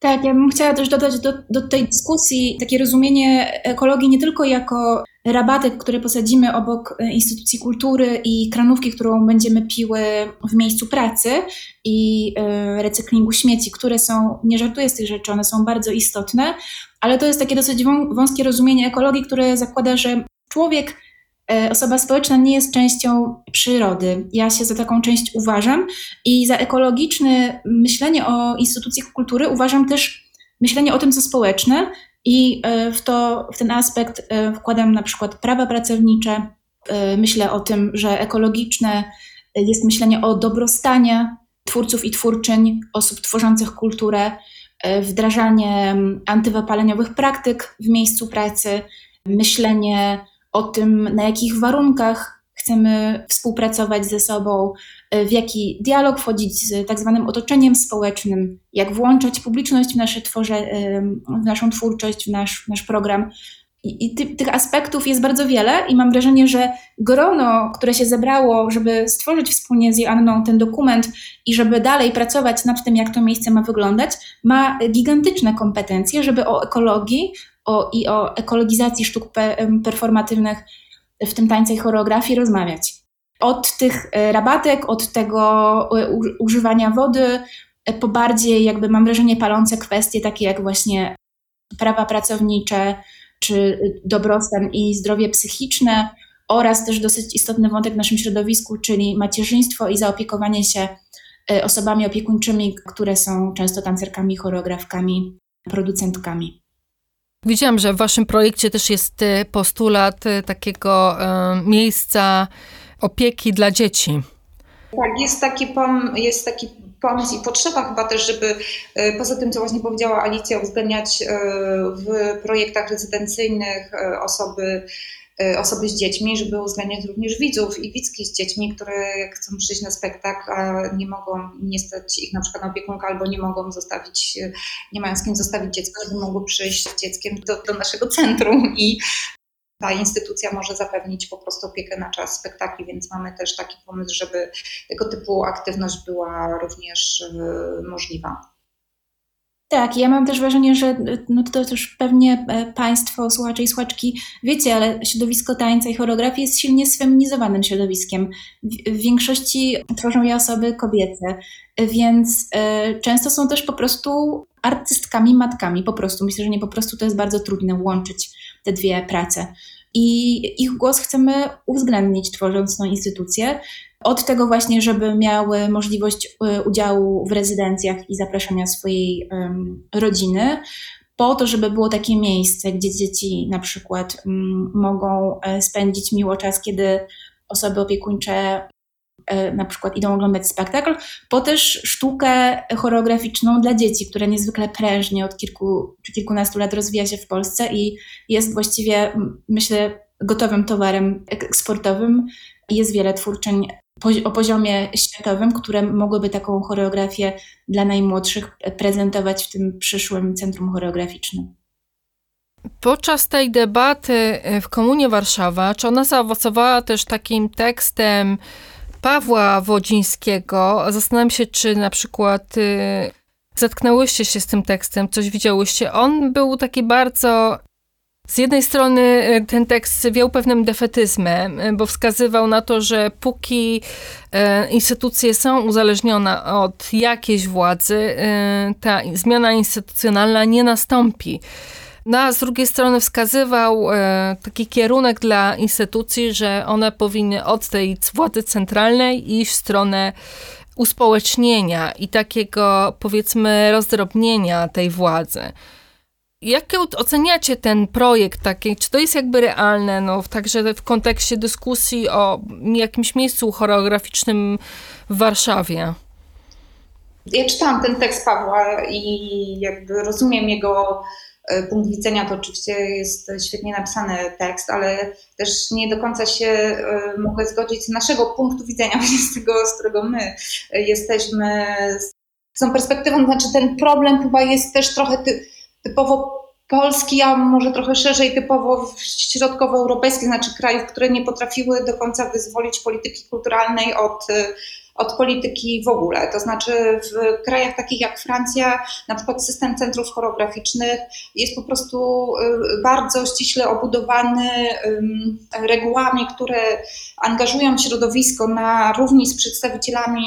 Speaker 3: Tak, ja bym chciała też dodać do, do tej dyskusji takie rozumienie ekologii nie tylko jako rabatek, które posadzimy obok e, instytucji kultury i kranówki, którą będziemy piły w miejscu pracy i e, recyklingu śmieci, które są, nie żartuję z tych rzeczy, one są bardzo istotne, ale to jest takie dosyć wąskie rozumienie ekologii, które zakłada, że człowiek osoba społeczna nie jest częścią przyrody. Ja się za taką część uważam i za ekologiczne myślenie o instytucjach kultury uważam też myślenie o tym, co społeczne, i e, w, to, w ten aspekt e, wkładam na przykład prawa pracownicze. E, myślę o tym, że ekologiczne jest myślenie o dobrostanie twórców i twórczyń, osób tworzących kulturę, wdrażanie antywypaleniowych praktyk w miejscu pracy, myślenie o tym, na jakich warunkach chcemy współpracować ze sobą, e, w jaki dialog wchodzić z tak zwanym otoczeniem społecznym, jak włączać publiczność w, nasze tworze, e, w naszą twórczość, w nasz, nasz program. I, i ty, tych aspektów jest bardzo wiele, i mam wrażenie, że grono, które się zebrało, żeby stworzyć wspólnie z Joanną ten dokument i żeby dalej pracować nad tym, jak to miejsce ma wyglądać, ma gigantyczne kompetencje, żeby o ekologii o, i o ekologizacji sztuk performatywnych w tym tańce i choreografii rozmawiać. Od tych e, rabatek, od tego e, używania wody, e, po bardziej jakby mam wrażenie palące kwestie takie jak właśnie prawa pracownicze, czy dobrostan i zdrowie psychiczne oraz też dosyć istotny wątek w naszym środowisku, czyli macierzyństwo i zaopiekowanie się osobami opiekuńczymi, które są często tancerkami, choreografkami, producentkami.
Speaker 1: Widziałam, że w Waszym projekcie też jest e, postulat e, takiego e, miejsca opieki dla dzieci.
Speaker 2: Tak, jest taki, pom- jest taki pomysł i potrzeba chyba też, żeby poza tym, co właśnie powiedziała Alicja, uwzględniać w projektach rezydencyjnych osoby Y, osoby z dziećmi, żeby uwzględniać również widzów i widzki z dziećmi, które chcą przyjść na spektakl, a nie mogą, nie stać ich na przykład na opiekunkę albo nie mogą zostawić, y, nie mają z kim zostawić dziecka, żeby mogły przyjść z dzieckiem do, do naszego centrum i ta instytucja może zapewnić po prostu opiekę na czas spektakli, więc mamy też taki pomysł, żeby tego typu aktywność była również y, możliwa.
Speaker 3: Tak, ja mam też wrażenie, że no to też pewnie e, Państwo, słuchacze i słuchaczki wiecie, ale środowisko tańca i choreografii jest silnie sfeminizowanym środowiskiem. W, większości tworzą je osoby kobiece, więc y, często są też po prostu artystkami, matkami, po prostu. Myślę, że nie po prostu to jest bardzo trudne łączyć te dwie prace. I ich głos chcemy uwzględnić, tworząc tą instytucję. Od tego właśnie, żeby miały możliwość e, udziału w rezydencjach i zapraszania swojej um, rodziny, po to, żeby było takie miejsce, gdzie dzieci na przykład um, mogą e, spędzić miło czas, kiedy osoby opiekuńcze na przykład idą oglądać spektakl, po też sztukę choreograficzną dla dzieci, która niezwykle prężnie od kilku czy kilkunastu lat rozwija się w Polsce i jest właściwie, myślę, gotowym towarem eksportowym. Jest wiele twórczeń o poziomie światowym, które mogłyby taką choreografię dla najmłodszych prezentować w tym przyszłym centrum choreograficznym.
Speaker 1: Podczas tej debaty e, w Komunie Warszawa, czy ona zaowocowała też takim tekstem Pawła Wodzińskiego? Zastanawiam się, czy na przykład e, zetknęłyście się z tym tekstem, coś widziałyście. On był taki bardzo z jednej strony e, ten tekst wiał pewnym defetyzmem, e, bo wskazywał na to, że póki e, instytucje są uzależnione od jakiejś władzy, ta zmiana instytucjonalna nie nastąpi. No a z drugiej strony wskazywał taki kierunek dla instytucji, że one powinny od tej władzy centralnej iść w stronę uspołecznienia i takiego powiedzmy rozdrobnienia tej władzy. Jak oceniacie ten projekt taki? Czy to jest jakby realne, no, także w kontekście dyskusji o jakimś miejscu choreograficznym w Warszawie?
Speaker 2: Ja czytałam ten tekst Pawła i jakby rozumiem jego e, punkt widzenia. To oczywiście jest świetnie napisany tekst, ale też nie do końca się e, mogę zgodzić z naszego punktu widzenia, z tego, z którego my jesteśmy, z tą perspektywą. Znaczy ten problem chyba jest też trochę ty, typowo polski, a może trochę szerzej typowo środkowoeuropejski, znaczy krajów, które nie potrafiły do końca wyzwolić polityki kulturalnej od, od polityki w ogóle. To znaczy w krajach takich jak Francja, na przykład system centrów choreograficznych jest po prostu y, bardzo ściśle obudowany regułami, które angażują środowisko na równi z przedstawicielami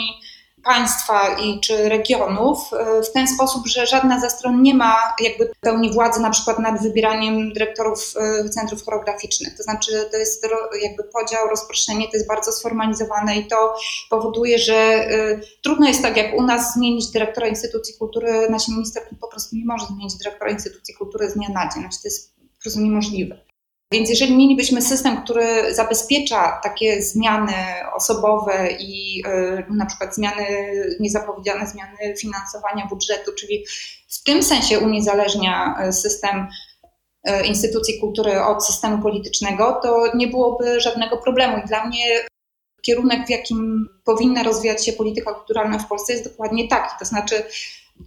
Speaker 2: państwa i czy regionów e, w ten sposób, że żadna ze stron nie ma jakby pełni władzy na przykład nad wybieraniem dyrektorów e, centrów choreograficznych. To znaczy to jest jakby podział, rozproszenie, to jest bardzo sformalizowane i to powoduje, że e, trudno jest tak jak u nas zmienić dyrektora instytucji kultury, nasz minister po prostu nie może zmienić dyrektora instytucji kultury z dnia na dzień, znaczy to jest po prostu niemożliwe. Więc jeżeli mielibyśmy system, który zabezpiecza takie zmiany osobowe i y, na przykład zmiany, niezapowiedziane zmiany finansowania budżetu, czyli w tym sensie uniezależnia y, system y, instytucji kultury od systemu politycznego, to nie byłoby żadnego problemu. I dla mnie kierunek, w jakim powinna rozwijać się polityka kulturalna w Polsce jest dokładnie taki. To znaczy,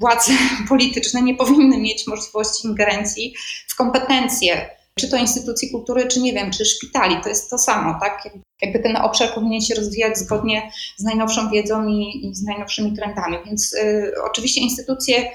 Speaker 2: władze polityczne nie powinny mieć możliwości ingerencji w kompetencje czy to instytucji kultury, czy nie wiem, czy szpitali, to jest to samo, tak? Jakby ten obszar powinien się rozwijać zgodnie z najnowszą wiedzą i, i z najnowszymi trendami. Więc y, oczywiście instytucje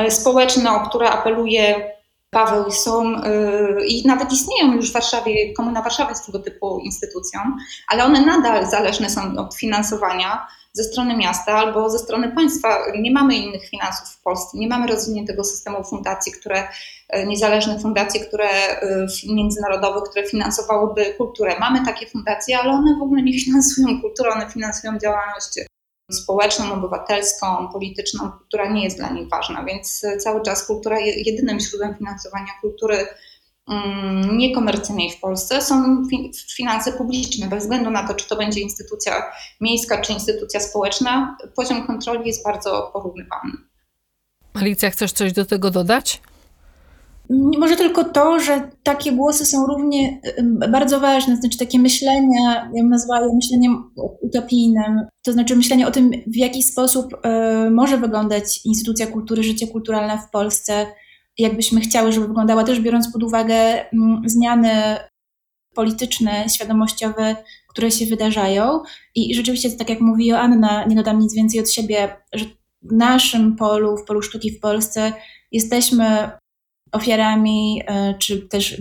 Speaker 2: y, społeczne, o które apeluje Paweł, są y, i nawet istnieją już w Warszawie, Komuna Warszawy jest tego typu instytucją, ale one nadal zależne są od finansowania ze strony miasta albo ze strony państwa. Nie mamy innych finansów w Polsce, nie mamy rozwiniętego systemu fundacji, które, e, niezależnych fundacji, które e, międzynarodowych, które finansowałyby kulturę. Mamy takie fundacje, ale one w ogóle nie finansują kultury, one finansują działalność społeczną, obywatelską, polityczną, która nie jest dla nich ważna, więc e, cały czas kultura, jedynym źródłem finansowania kultury niekomercyjnej w Polsce są finanse publiczne. Bez względu na to, czy to będzie instytucja miejska, czy instytucja społeczna, poziom kontroli jest bardzo porównywalny.
Speaker 1: Alicja, chcesz coś do tego dodać?
Speaker 3: Może tylko to, że takie głosy są równie bardzo ważne, znaczy takie myślenia, ja bym nazwała je myśleniem utopijnym, to znaczy myślenie o tym, w jaki sposób y, może wyglądać instytucja kultury, życie kulturalne w Polsce, jakbyśmy chciały, żeby wyglądała, też biorąc pod uwagę mm, zmiany polityczne, świadomościowe, które się wydarzają. I rzeczywiście, tak jak mówi Joanna, nie dodam nic więcej od siebie, że w naszym polu, w polu sztuki w Polsce jesteśmy ofiarami e, czy też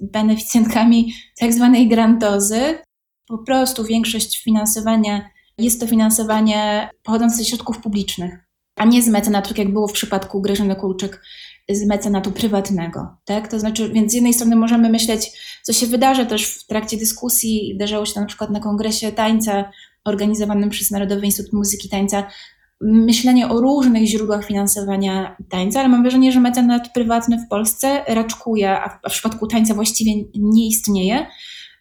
Speaker 3: beneficjentkami tak zwanej grantozy. Po prostu większość finansowania jest to finansowanie pochodzące ze środków publicznych, a nie z mecenatów, tak jak było w przypadku Grażyny Kulczyk z mecenatu prywatnego. Tak? To znaczy, więc z jednej strony możemy myśleć, co się wydarzy też w trakcie dyskusji, wydarzało się to na przykład na kongresie tańca organizowanym przez Narodowy Instytut Muzyki Tańca, myślenie o różnych źródłach finansowania tańca, ale mam wrażenie, że mecenat prywatny w Polsce raczkuje, a w, a w przypadku tańca właściwie nie istnieje.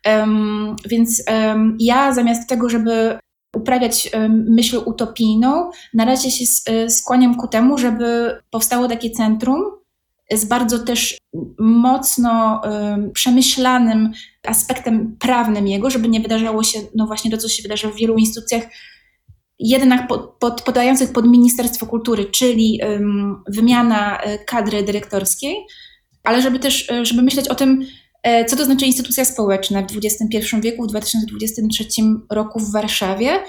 Speaker 3: Um, więc um, ja zamiast tego, żeby uprawiać myśl utopijną, na razie się e, skłaniam ku temu, żeby powstało takie centrum z bardzo też mocno przemyślanym aspektem prawnym jego, żeby nie wydarzało się, no właśnie to, co się wydarza w wielu instytucjach, jednak pod, pod, podających pod Ministerstwo Kultury, czyli um, wymiana e, kadry dyrektorskiej, ale żeby też, e, żeby myśleć o tym, E, co to znaczy instytucja społeczna w XXI wieku, w 2023 roku w Warszawie?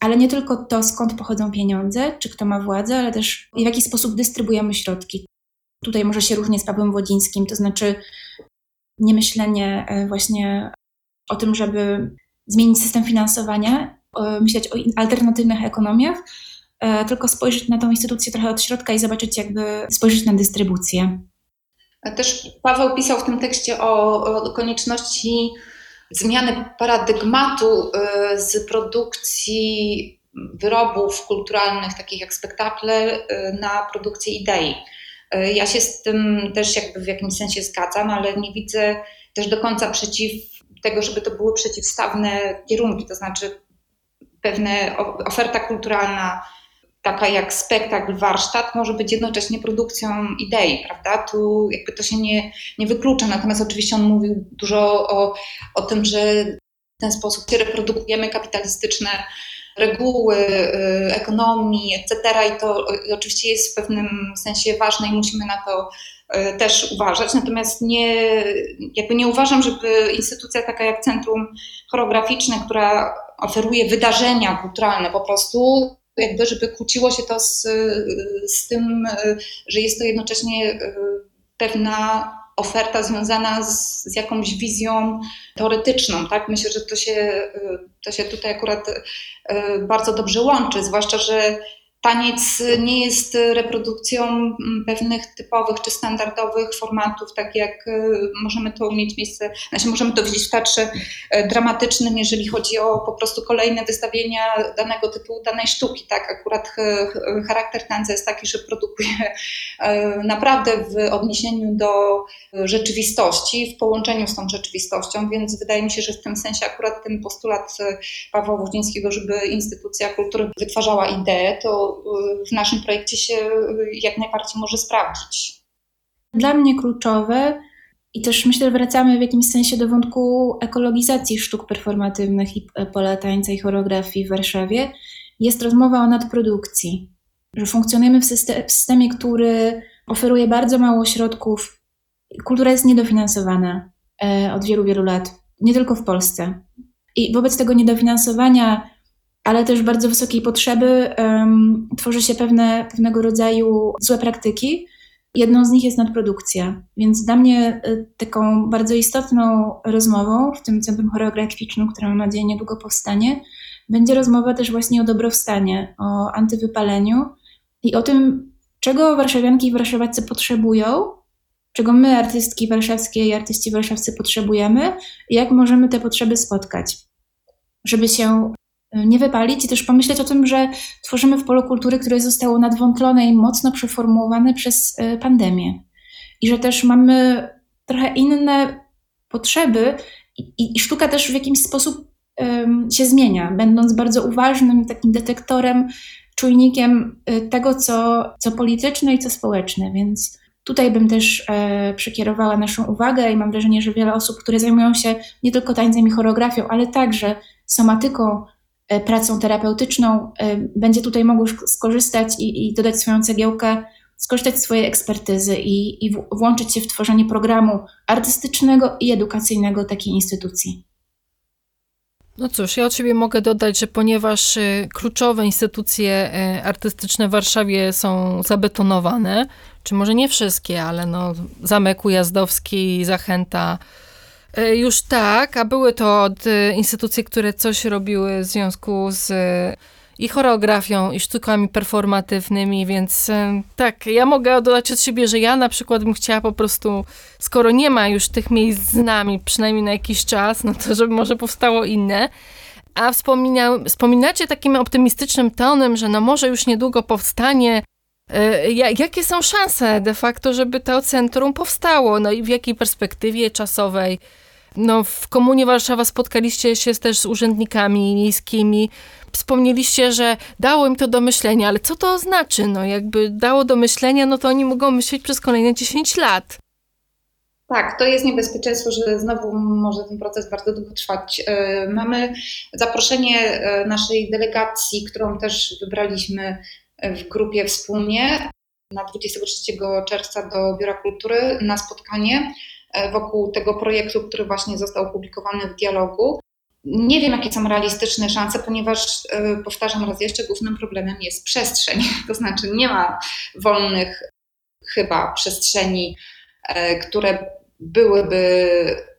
Speaker 3: ale nie tylko to, skąd pochodzą pieniądze, czy kto ma władzę, ale też w jaki sposób dystrybuujemy środki. Tutaj może się różnić z Pawłem Wodzińskim, to znaczy nie myślenie e, właśnie o tym, żeby zmienić system finansowania, myśleć o alternatywnych ekonomiach, e, tylko spojrzeć na tą instytucję trochę od środka i zobaczyć, jakby spojrzeć na dystrybucję.
Speaker 2: Też Paweł pisał w tym tekście o, o konieczności zmiany paradygmatu z produkcji wyrobów kulturalnych, takich jak spektakle, na produkcję idei. Y, ja się z tym też jakby w jakimś sensie zgadzam, ale nie widzę też do końca przeciw tego, żeby to były przeciwstawne kierunki, to znaczy pewna oferta kulturalna taka jak spektakl, warsztat, może być jednocześnie produkcją idei, prawda? Tu jakby to się nie, nie wyklucza. Natomiast oczywiście on mówił dużo o, o tym, że w ten sposób reprodukujemy kapitalistyczne reguły y, ekonomii, etc. I to y, oczywiście jest w pewnym sensie ważne i musimy na to y, też uważać. Natomiast nie, jakby nie uważam, żeby instytucja taka jak Centrum Choreograficzne, która oferuje wydarzenia kulturalne po prostu jakby, żeby kłóciło się to z, z tym, że jest to jednocześnie pewna oferta związana z, z, jakąś wizją teoretyczną. Tak? Myślę, że to się, e, to się tutaj akurat e, bardzo dobrze łączy, zwłaszcza, że Taniec nie jest reprodukcją mm, pewnych typowych czy standardowych formatów, tak jak y, możemy to mieć miejsce, znaczy możemy to widzieć w teatrze e, dramatycznym, jeżeli chodzi o po prostu kolejne wystawienia danego typu, danej sztuki. Tak, akurat charakter tańca jest taki, że produkuje e, naprawdę w odniesieniu do rzeczywistości, w połączeniu z tą rzeczywistością, więc wydaje mi się, że w tym sensie akurat ten postulat e, Pawła Woździńskiego, żeby instytucja kultury wytwarzała ideę, to w naszym projekcie się jak najbardziej może sprawdzić.
Speaker 3: Dla mnie kluczowe i też myślę, że wracamy w jakimś sensie do wątku ekologizacji sztuk performatywnych i pola tańca i choreografii w Warszawie, jest rozmowa o nadprodukcji. Że funkcjonujemy w, systemie, w systemie który oferuje bardzo mało środków. Kultura jest niedofinansowana e, od wielu, wielu lat, nie tylko w Polsce. I wobec tego niedofinansowania ale też bardzo wysokiej potrzeby um, tworzy się pewne, pewnego rodzaju złe praktyki. Jedną z nich jest nadprodukcja. Więc dla mnie y, taką bardzo istotną rozmową w tym centrum choreograficznym, które mam nadzieję niedługo powstanie, będzie rozmowa też właśnie o dobrostanie, o antywypaleniu i o tym, czego warszawianki i warszawacy potrzebują, czego my, artystki warszawskie i artyści warszawscy potrzebujemy i jak możemy te potrzeby spotkać, żeby się nie wypalić i też pomyśleć o tym, że tworzymy w polu kultury, które zostało nadwątlone i mocno przeformułowane przez e, pandemię. I że też mamy trochę inne potrzeby i, i sztuka też w jakiś sposób um, się zmienia, będąc bardzo uważnym takim detektorem, czujnikiem e, tego, co, co polityczne i co społeczne, więc tutaj bym też e, przekierowała naszą uwagę i mam wrażenie, że wiele osób, które zajmują się nie tylko tańcem i choreografią, ale także somatyką, pracą terapeutyczną, e, będzie tutaj mogło skorzystać i, i dodać swoją cegiełkę, skorzystać z swojej ekspertyzy i, i włączyć się w tworzenie programu artystycznego i edukacyjnego takiej instytucji.
Speaker 1: No cóż, ja od siebie mogę dodać, że ponieważ e, kluczowe instytucje artystyczne w Warszawie są zabetonowane, czy może nie wszystkie, ale no, Zamek Ujazdowski, Zachęta, E, już tak, a były to od e, instytucje, które coś robiły w związku z e, i choreografią, i sztukami performatywnymi, więc tak, ja mogę dodać od siebie, że ja na przykład bym chciała po prostu, skoro nie ma już tych miejsc z nami, przynajmniej na jakiś czas, no to żeby może powstało inne. A wspomina, wspominacie takim optymistycznym tonem, że no może już niedługo powstanie Jakie są szanse de facto, żeby to centrum powstało? No i w jakiej perspektywie czasowej? No, w Komunie Warszawa spotkaliście się też z urzędnikami miejskimi. Wspomnieliście, że dało im to do myślenia, ale co to znaczy? No, jakby dało do myślenia, no to oni mogą myśleć przez kolejne 10 lat.
Speaker 2: Tak, to jest niebezpieczeństwo, że znowu może ten proces bardzo długo trwać. E, mamy zaproszenie e, naszej delegacji, którą też wybraliśmy w grupie wspólnie na 23 czerwca do Biura Kultury na spotkanie E, wokół tego projektu, który właśnie został opublikowany w dialogu. Nie wiem, jakie są realistyczne szanse, ponieważ e, powtarzam raz jeszcze, głównym problemem jest przestrzeń. To znaczy, nie ma wolnych chyba przestrzeni, e, które byłyby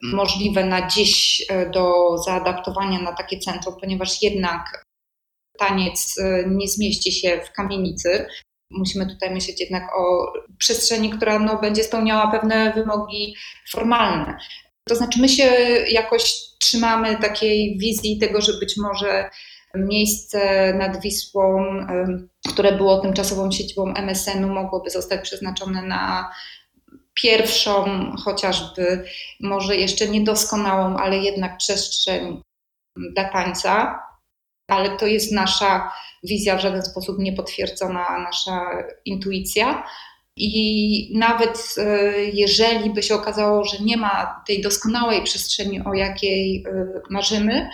Speaker 2: możliwe na dziś do zaadaptowania na takie centrum, ponieważ jednak taniec nie zmieści się w kamienicy. Musimy tutaj myśleć jednak o przestrzeni, która no, będzie spełniała pewne wymogi formalne. To znaczy, my się jakoś trzymamy takiej wizji tego, że być może miejsce nad Wisłą, które było tymczasową siedzibą MSN-u, mogłoby zostać przeznaczone na pierwszą, chociażby może jeszcze niedoskonałą, ale jednak przestrzeń dla tańca. Ale to jest nasza wizja, w żaden sposób niepotwierdzona, nasza intuicja. I nawet e, jeżeli by się okazało, że nie ma tej doskonałej przestrzeni, o jakiej e, marzymy,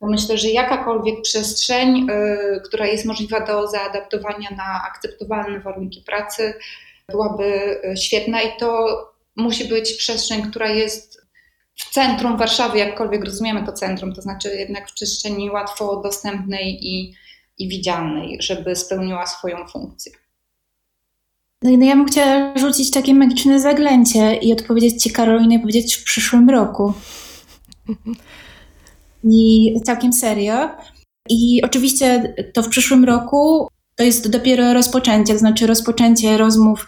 Speaker 2: to myślę, że jakakolwiek przestrzeń, e, która jest możliwa do zaadaptowania na akceptowalne warunki pracy, byłaby świetna i to musi być przestrzeń, która jest w centrum Warszawy, jakkolwiek rozumiemy to centrum, to znaczy jednak w przestrzeni łatwo dostępnej i, i widzialnej, żeby spełniła swoją funkcję.
Speaker 3: No, no ja bym chciała rzucić takie magiczne zaglęcie i odpowiedzieć Ci, Karolinie, powiedzieć w przyszłym roku. I całkiem serio. I oczywiście to w przyszłym roku to jest dopiero rozpoczęcie, to znaczy rozpoczęcie rozmów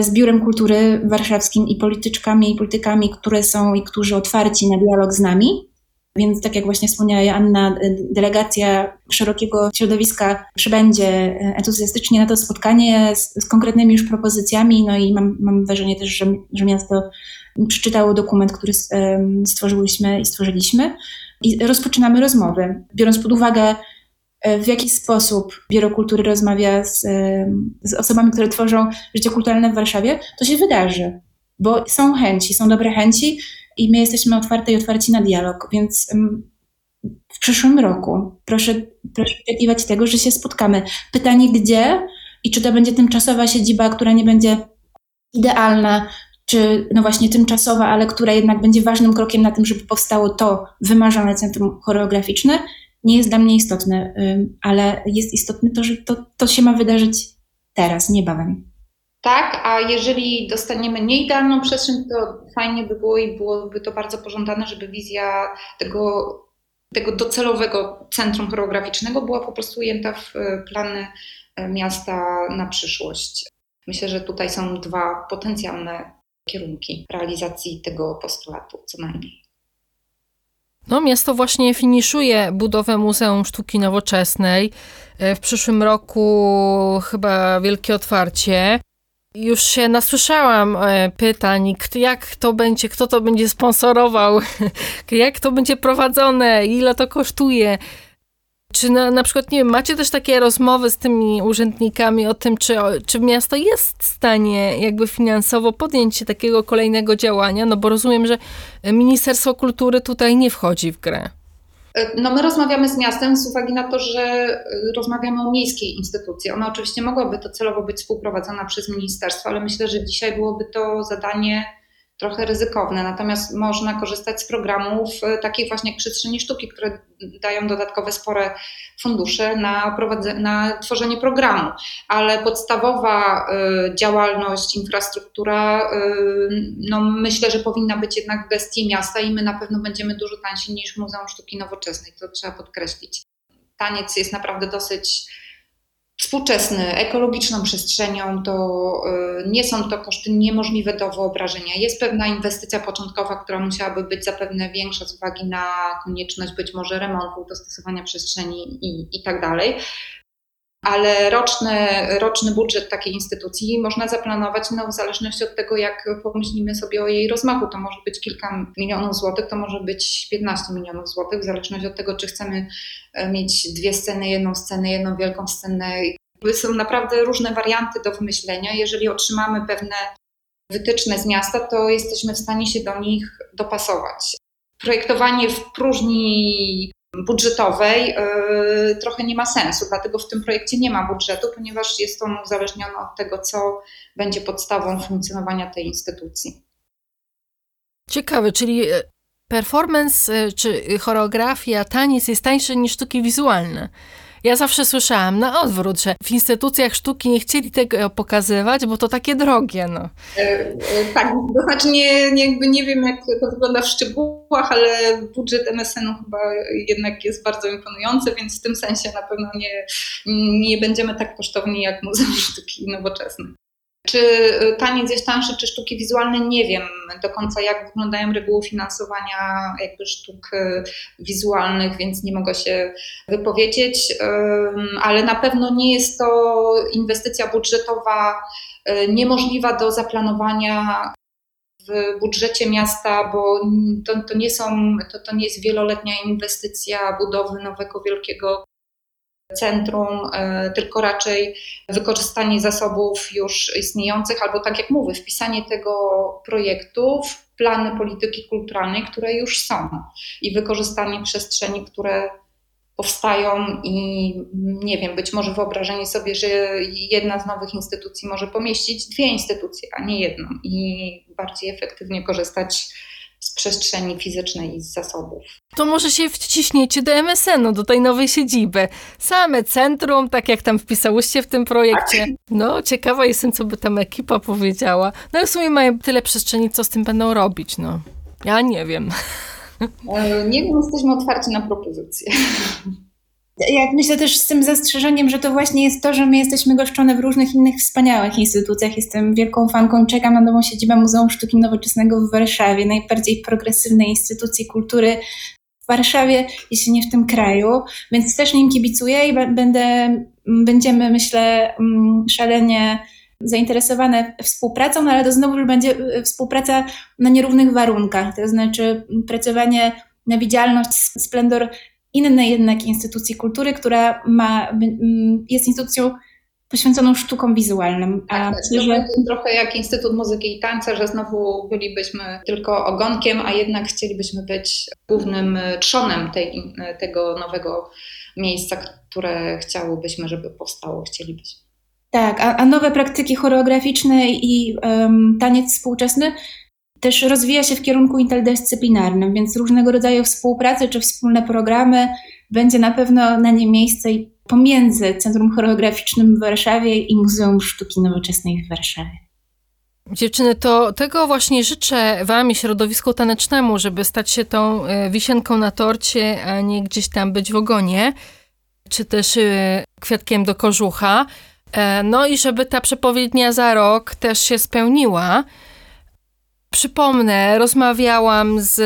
Speaker 3: z Biurem Kultury Warszawskim i polityczkami i politykami, które są i którzy otwarci na dialog z nami. Więc tak jak właśnie wspomniała Anna, delegacja szerokiego środowiska przybędzie entuzjastycznie na to spotkanie z, z konkretnymi już propozycjami. No i mam, mam wrażenie też, że, że miasto przeczytało dokument, który stworzyłyśmy i stworzyliśmy. I rozpoczynamy rozmowy, biorąc pod uwagę, e, w jaki sposób Biuro Kultury rozmawia z, z osobami, które tworzą życie kulturalne w Warszawie, to się wydarzy, bo są chęci, są dobre chęci i my jesteśmy otwarte i otwarci na dialog, więc w przyszłym roku proszę, proszę oczekiwać tego, że się spotkamy. Pytanie gdzie i czy to będzie tymczasowa siedziba, która nie będzie idealna, czy no właśnie tymczasowa, ale która jednak będzie ważnym krokiem na tym, żeby powstało to wymarzone centrum choreograficzne, nie jest dla mnie istotne, ale jest istotne to, że to, to się ma wydarzyć teraz, niebawem.
Speaker 2: Tak, a jeżeli dostaniemy nieidealną przestrzeń, to fajnie by było i byłoby to bardzo pożądane, żeby wizja tego, tego docelowego centrum choreograficznego była po prostu ujęta w e, plany e, miasta na przyszłość. Myślę, że tutaj są dwa potencjalne kierunki realizacji tego postulatu, co najmniej.
Speaker 1: No, miasto właśnie finiszuje budowę Muzeum Sztuki Nowoczesnej. E, w przyszłym roku chyba wielkie otwarcie już się nasłyszałam e, pytań, jak to będzie, kto to będzie sponsorował, jak to będzie prowadzone, ile to kosztuje. Czy na, na przykład, nie wiem, macie też takie rozmowy z tymi urzędnikami o tym, czy, czy miasto jest w stanie jakby finansowo podjąć się takiego kolejnego działania? No bo rozumiem, że Ministerstwo Kultury tutaj nie wchodzi w grę.
Speaker 2: No my rozmawiamy z miastem z uwagi na to, że y, rozmawiamy o miejskiej instytucji. Ona oczywiście mogłaby to celowo być współprowadzona przez ministerstwo, ale myślę, że dzisiaj byłoby to zadanie trochę ryzykowne. Natomiast można korzystać z programów e, takich właśnie jak Przestrzeni Sztuki, które dają dodatkowe spore fundusze na, na tworzenie programu. Ale podstawowa y, działalność, infrastruktura, y, no myślę, że powinna być jednak w gestii miasta i my na pewno będziemy dużo tańsi niż Muzeum Sztuki Nowoczesnej. To trzeba podkreślić. Taniec jest naprawdę dosyć współczesny, ekologiczną przestrzenią, to y, nie są to koszty niemożliwe do wyobrażenia. Jest pewna inwestycja początkowa, która musiałaby być zapewne większa z uwagi na konieczność być może remontu, dostosowania przestrzeni i, i tak dalej. Ale roczny, roczny budżet takiej instytucji można zaplanować no, w zależności od tego, jak pomyślimy sobie o jej rozmachu. To może być kilka milionów złotych, to może być 15 milionów złotych, w zależności od tego, czy chcemy e, mieć dwie sceny, jedną scenę, jedną wielką scenę. Są naprawdę różne warianty do wymyślenia. Jeżeli otrzymamy pewne wytyczne z miasta, to jesteśmy w stanie się do nich dopasować. Projektowanie w próżni budżetowej yy, trochę nie ma sensu, dlatego w tym projekcie nie ma budżetu, ponieważ jest on uzależniony od tego, co będzie podstawą funkcjonowania tej instytucji.
Speaker 1: Ciekawe, czyli e, performance y, czy choreografia, taniec jest tańszy niż sztuki wizualne. Ja zawsze słyszałam na odwrót, że w instytucjach sztuki nie chcieli tego pokazywać, bo to takie drogie. No. E,
Speaker 2: e, tak, to znaczy nie, nie, jakby nie wiem, jak to wygląda w szczegółach, ale budżet MSN-u chyba jednak jest bardzo imponujący, więc w tym sensie na pewno nie, nie będziemy tak kosztowni jak Muzeum Sztuki Nowoczesnej. Czy y, taniec jest tańszy, czy sztuki wizualne? Nie wiem do końca, jak wyglądają reguły finansowania jakby sztuk y, wizualnych, więc nie mogę się wypowiedzieć, ale na pewno nie jest to inwestycja budżetowa y, niemożliwa do zaplanowania w budżecie miasta, bo to, to, nie są, to, to nie jest wieloletnia inwestycja budowy nowego wielkiego centrum, e, tylko raczej wykorzystanie zasobów już istniejących, albo tak jak mówię, wpisanie tego projektu w plany polityki kulturalnej, które już są i wykorzystanie przestrzeni, które powstają i nie wiem, być może wyobrażenie sobie, że jedna z nowych instytucji może pomieścić dwie instytucje, a nie jedną i bardziej efektywnie korzystać z przestrzeni fizycznej i z zasobów.
Speaker 1: To może się wciśniecie do MSN-u, do tej nowej siedziby. Same centrum, tak jak tam wpisałyście w tym projekcie. Tak. No, ciekawa jestem, co by tam ekipa powiedziała. No w sumie mają tyle przestrzeni, co z tym będą robić, no. Ja nie wiem.
Speaker 2: E, nie wiem, jesteśmy otwarci na propozycje.
Speaker 3: Jak myślę też z tym zastrzeżeniem, że to właśnie jest to, że my jesteśmy goszczone w różnych innych wspaniałych instytucjach. Jestem wielką fanką, czekam na nową siedzibę Muzeum Sztuki Nowoczesnego w Warszawie, najbardziej progresywnej instytucji kultury w Warszawie, jeśli nie w tym kraju, więc też nim kibicuję i będę, będziemy, myślę, szalenie zainteresowane współpracą, no ale to znowu będzie y, współpraca na nierównych warunkach, to znaczy pracowanie na widzialność, splendor innej jednak instytucji kultury, która ma, jest instytucją poświęconą sztukom wizualnym.
Speaker 2: A tak, myślę, że... Trochę jak Instytut Muzyki i Tańca, że znowu bylibyśmy tylko ogonkiem, a jednak chcielibyśmy być głównym trzonem tej, tego nowego miejsca, które chciałobyśmy, żeby powstało, chcielibyśmy.
Speaker 3: Tak, a, a nowe praktyki choreograficzne i um, taniec współczesny też rozwija się w kierunku interdyscyplinarnym, więc różnego rodzaju współpracy czy wspólne programy będzie na pewno na nie miejsce pomiędzy Centrum Choreograficznym w Warszawie i Muzeum Sztuki Nowoczesnej w Warszawie.
Speaker 1: Dziewczyny, to tego właśnie życzę Wam i środowisku tanecznemu, żeby stać się tą e, wisienką na torcie, a nie gdzieś tam być w ogonie, czy też e, kwiatkiem do kożucha. E, no i żeby ta przepowiednia za rok też się spełniła. Przypomnę, rozmawiałam z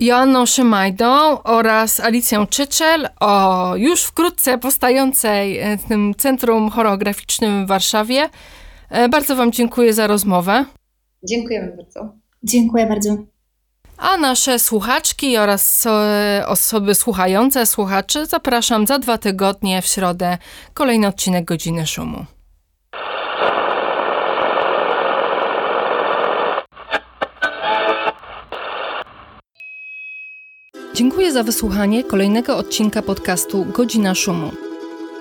Speaker 1: Joanną Szymajdą oraz Alicją Czyczel o już wkrótce powstającej e, tym Centrum Choreograficznym w Warszawie. E, bardzo Wam dziękuję za rozmowę.
Speaker 2: Dziękujemy bardzo.
Speaker 3: Dziękuję bardzo.
Speaker 1: A nasze słuchaczki oraz osoby słuchające, słuchaczy zapraszam za dwa tygodnie w środę kolejny odcinek Godziny Szumu. Dziękuję za wysłuchanie kolejnego odcinka podcastu Godzina Szumu.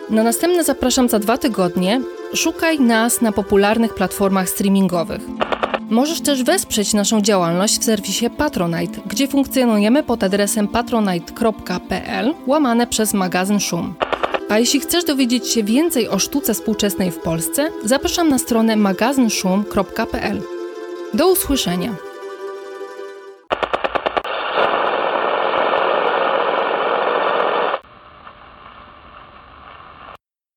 Speaker 1: Na następne zapraszam za dwa tygodnie. Szukaj nas na popularnych platformach streamingowych. Możesz też wesprzeć naszą działalność w serwisie Patronite, gdzie funkcjonujemy pod adresem patronite.pl łamane przez magazyn Szum. A jeśli chcesz dowiedzieć się więcej o sztuce współczesnej w Polsce, zapraszam na stronę magazynszum.pl. Do usłyszenia!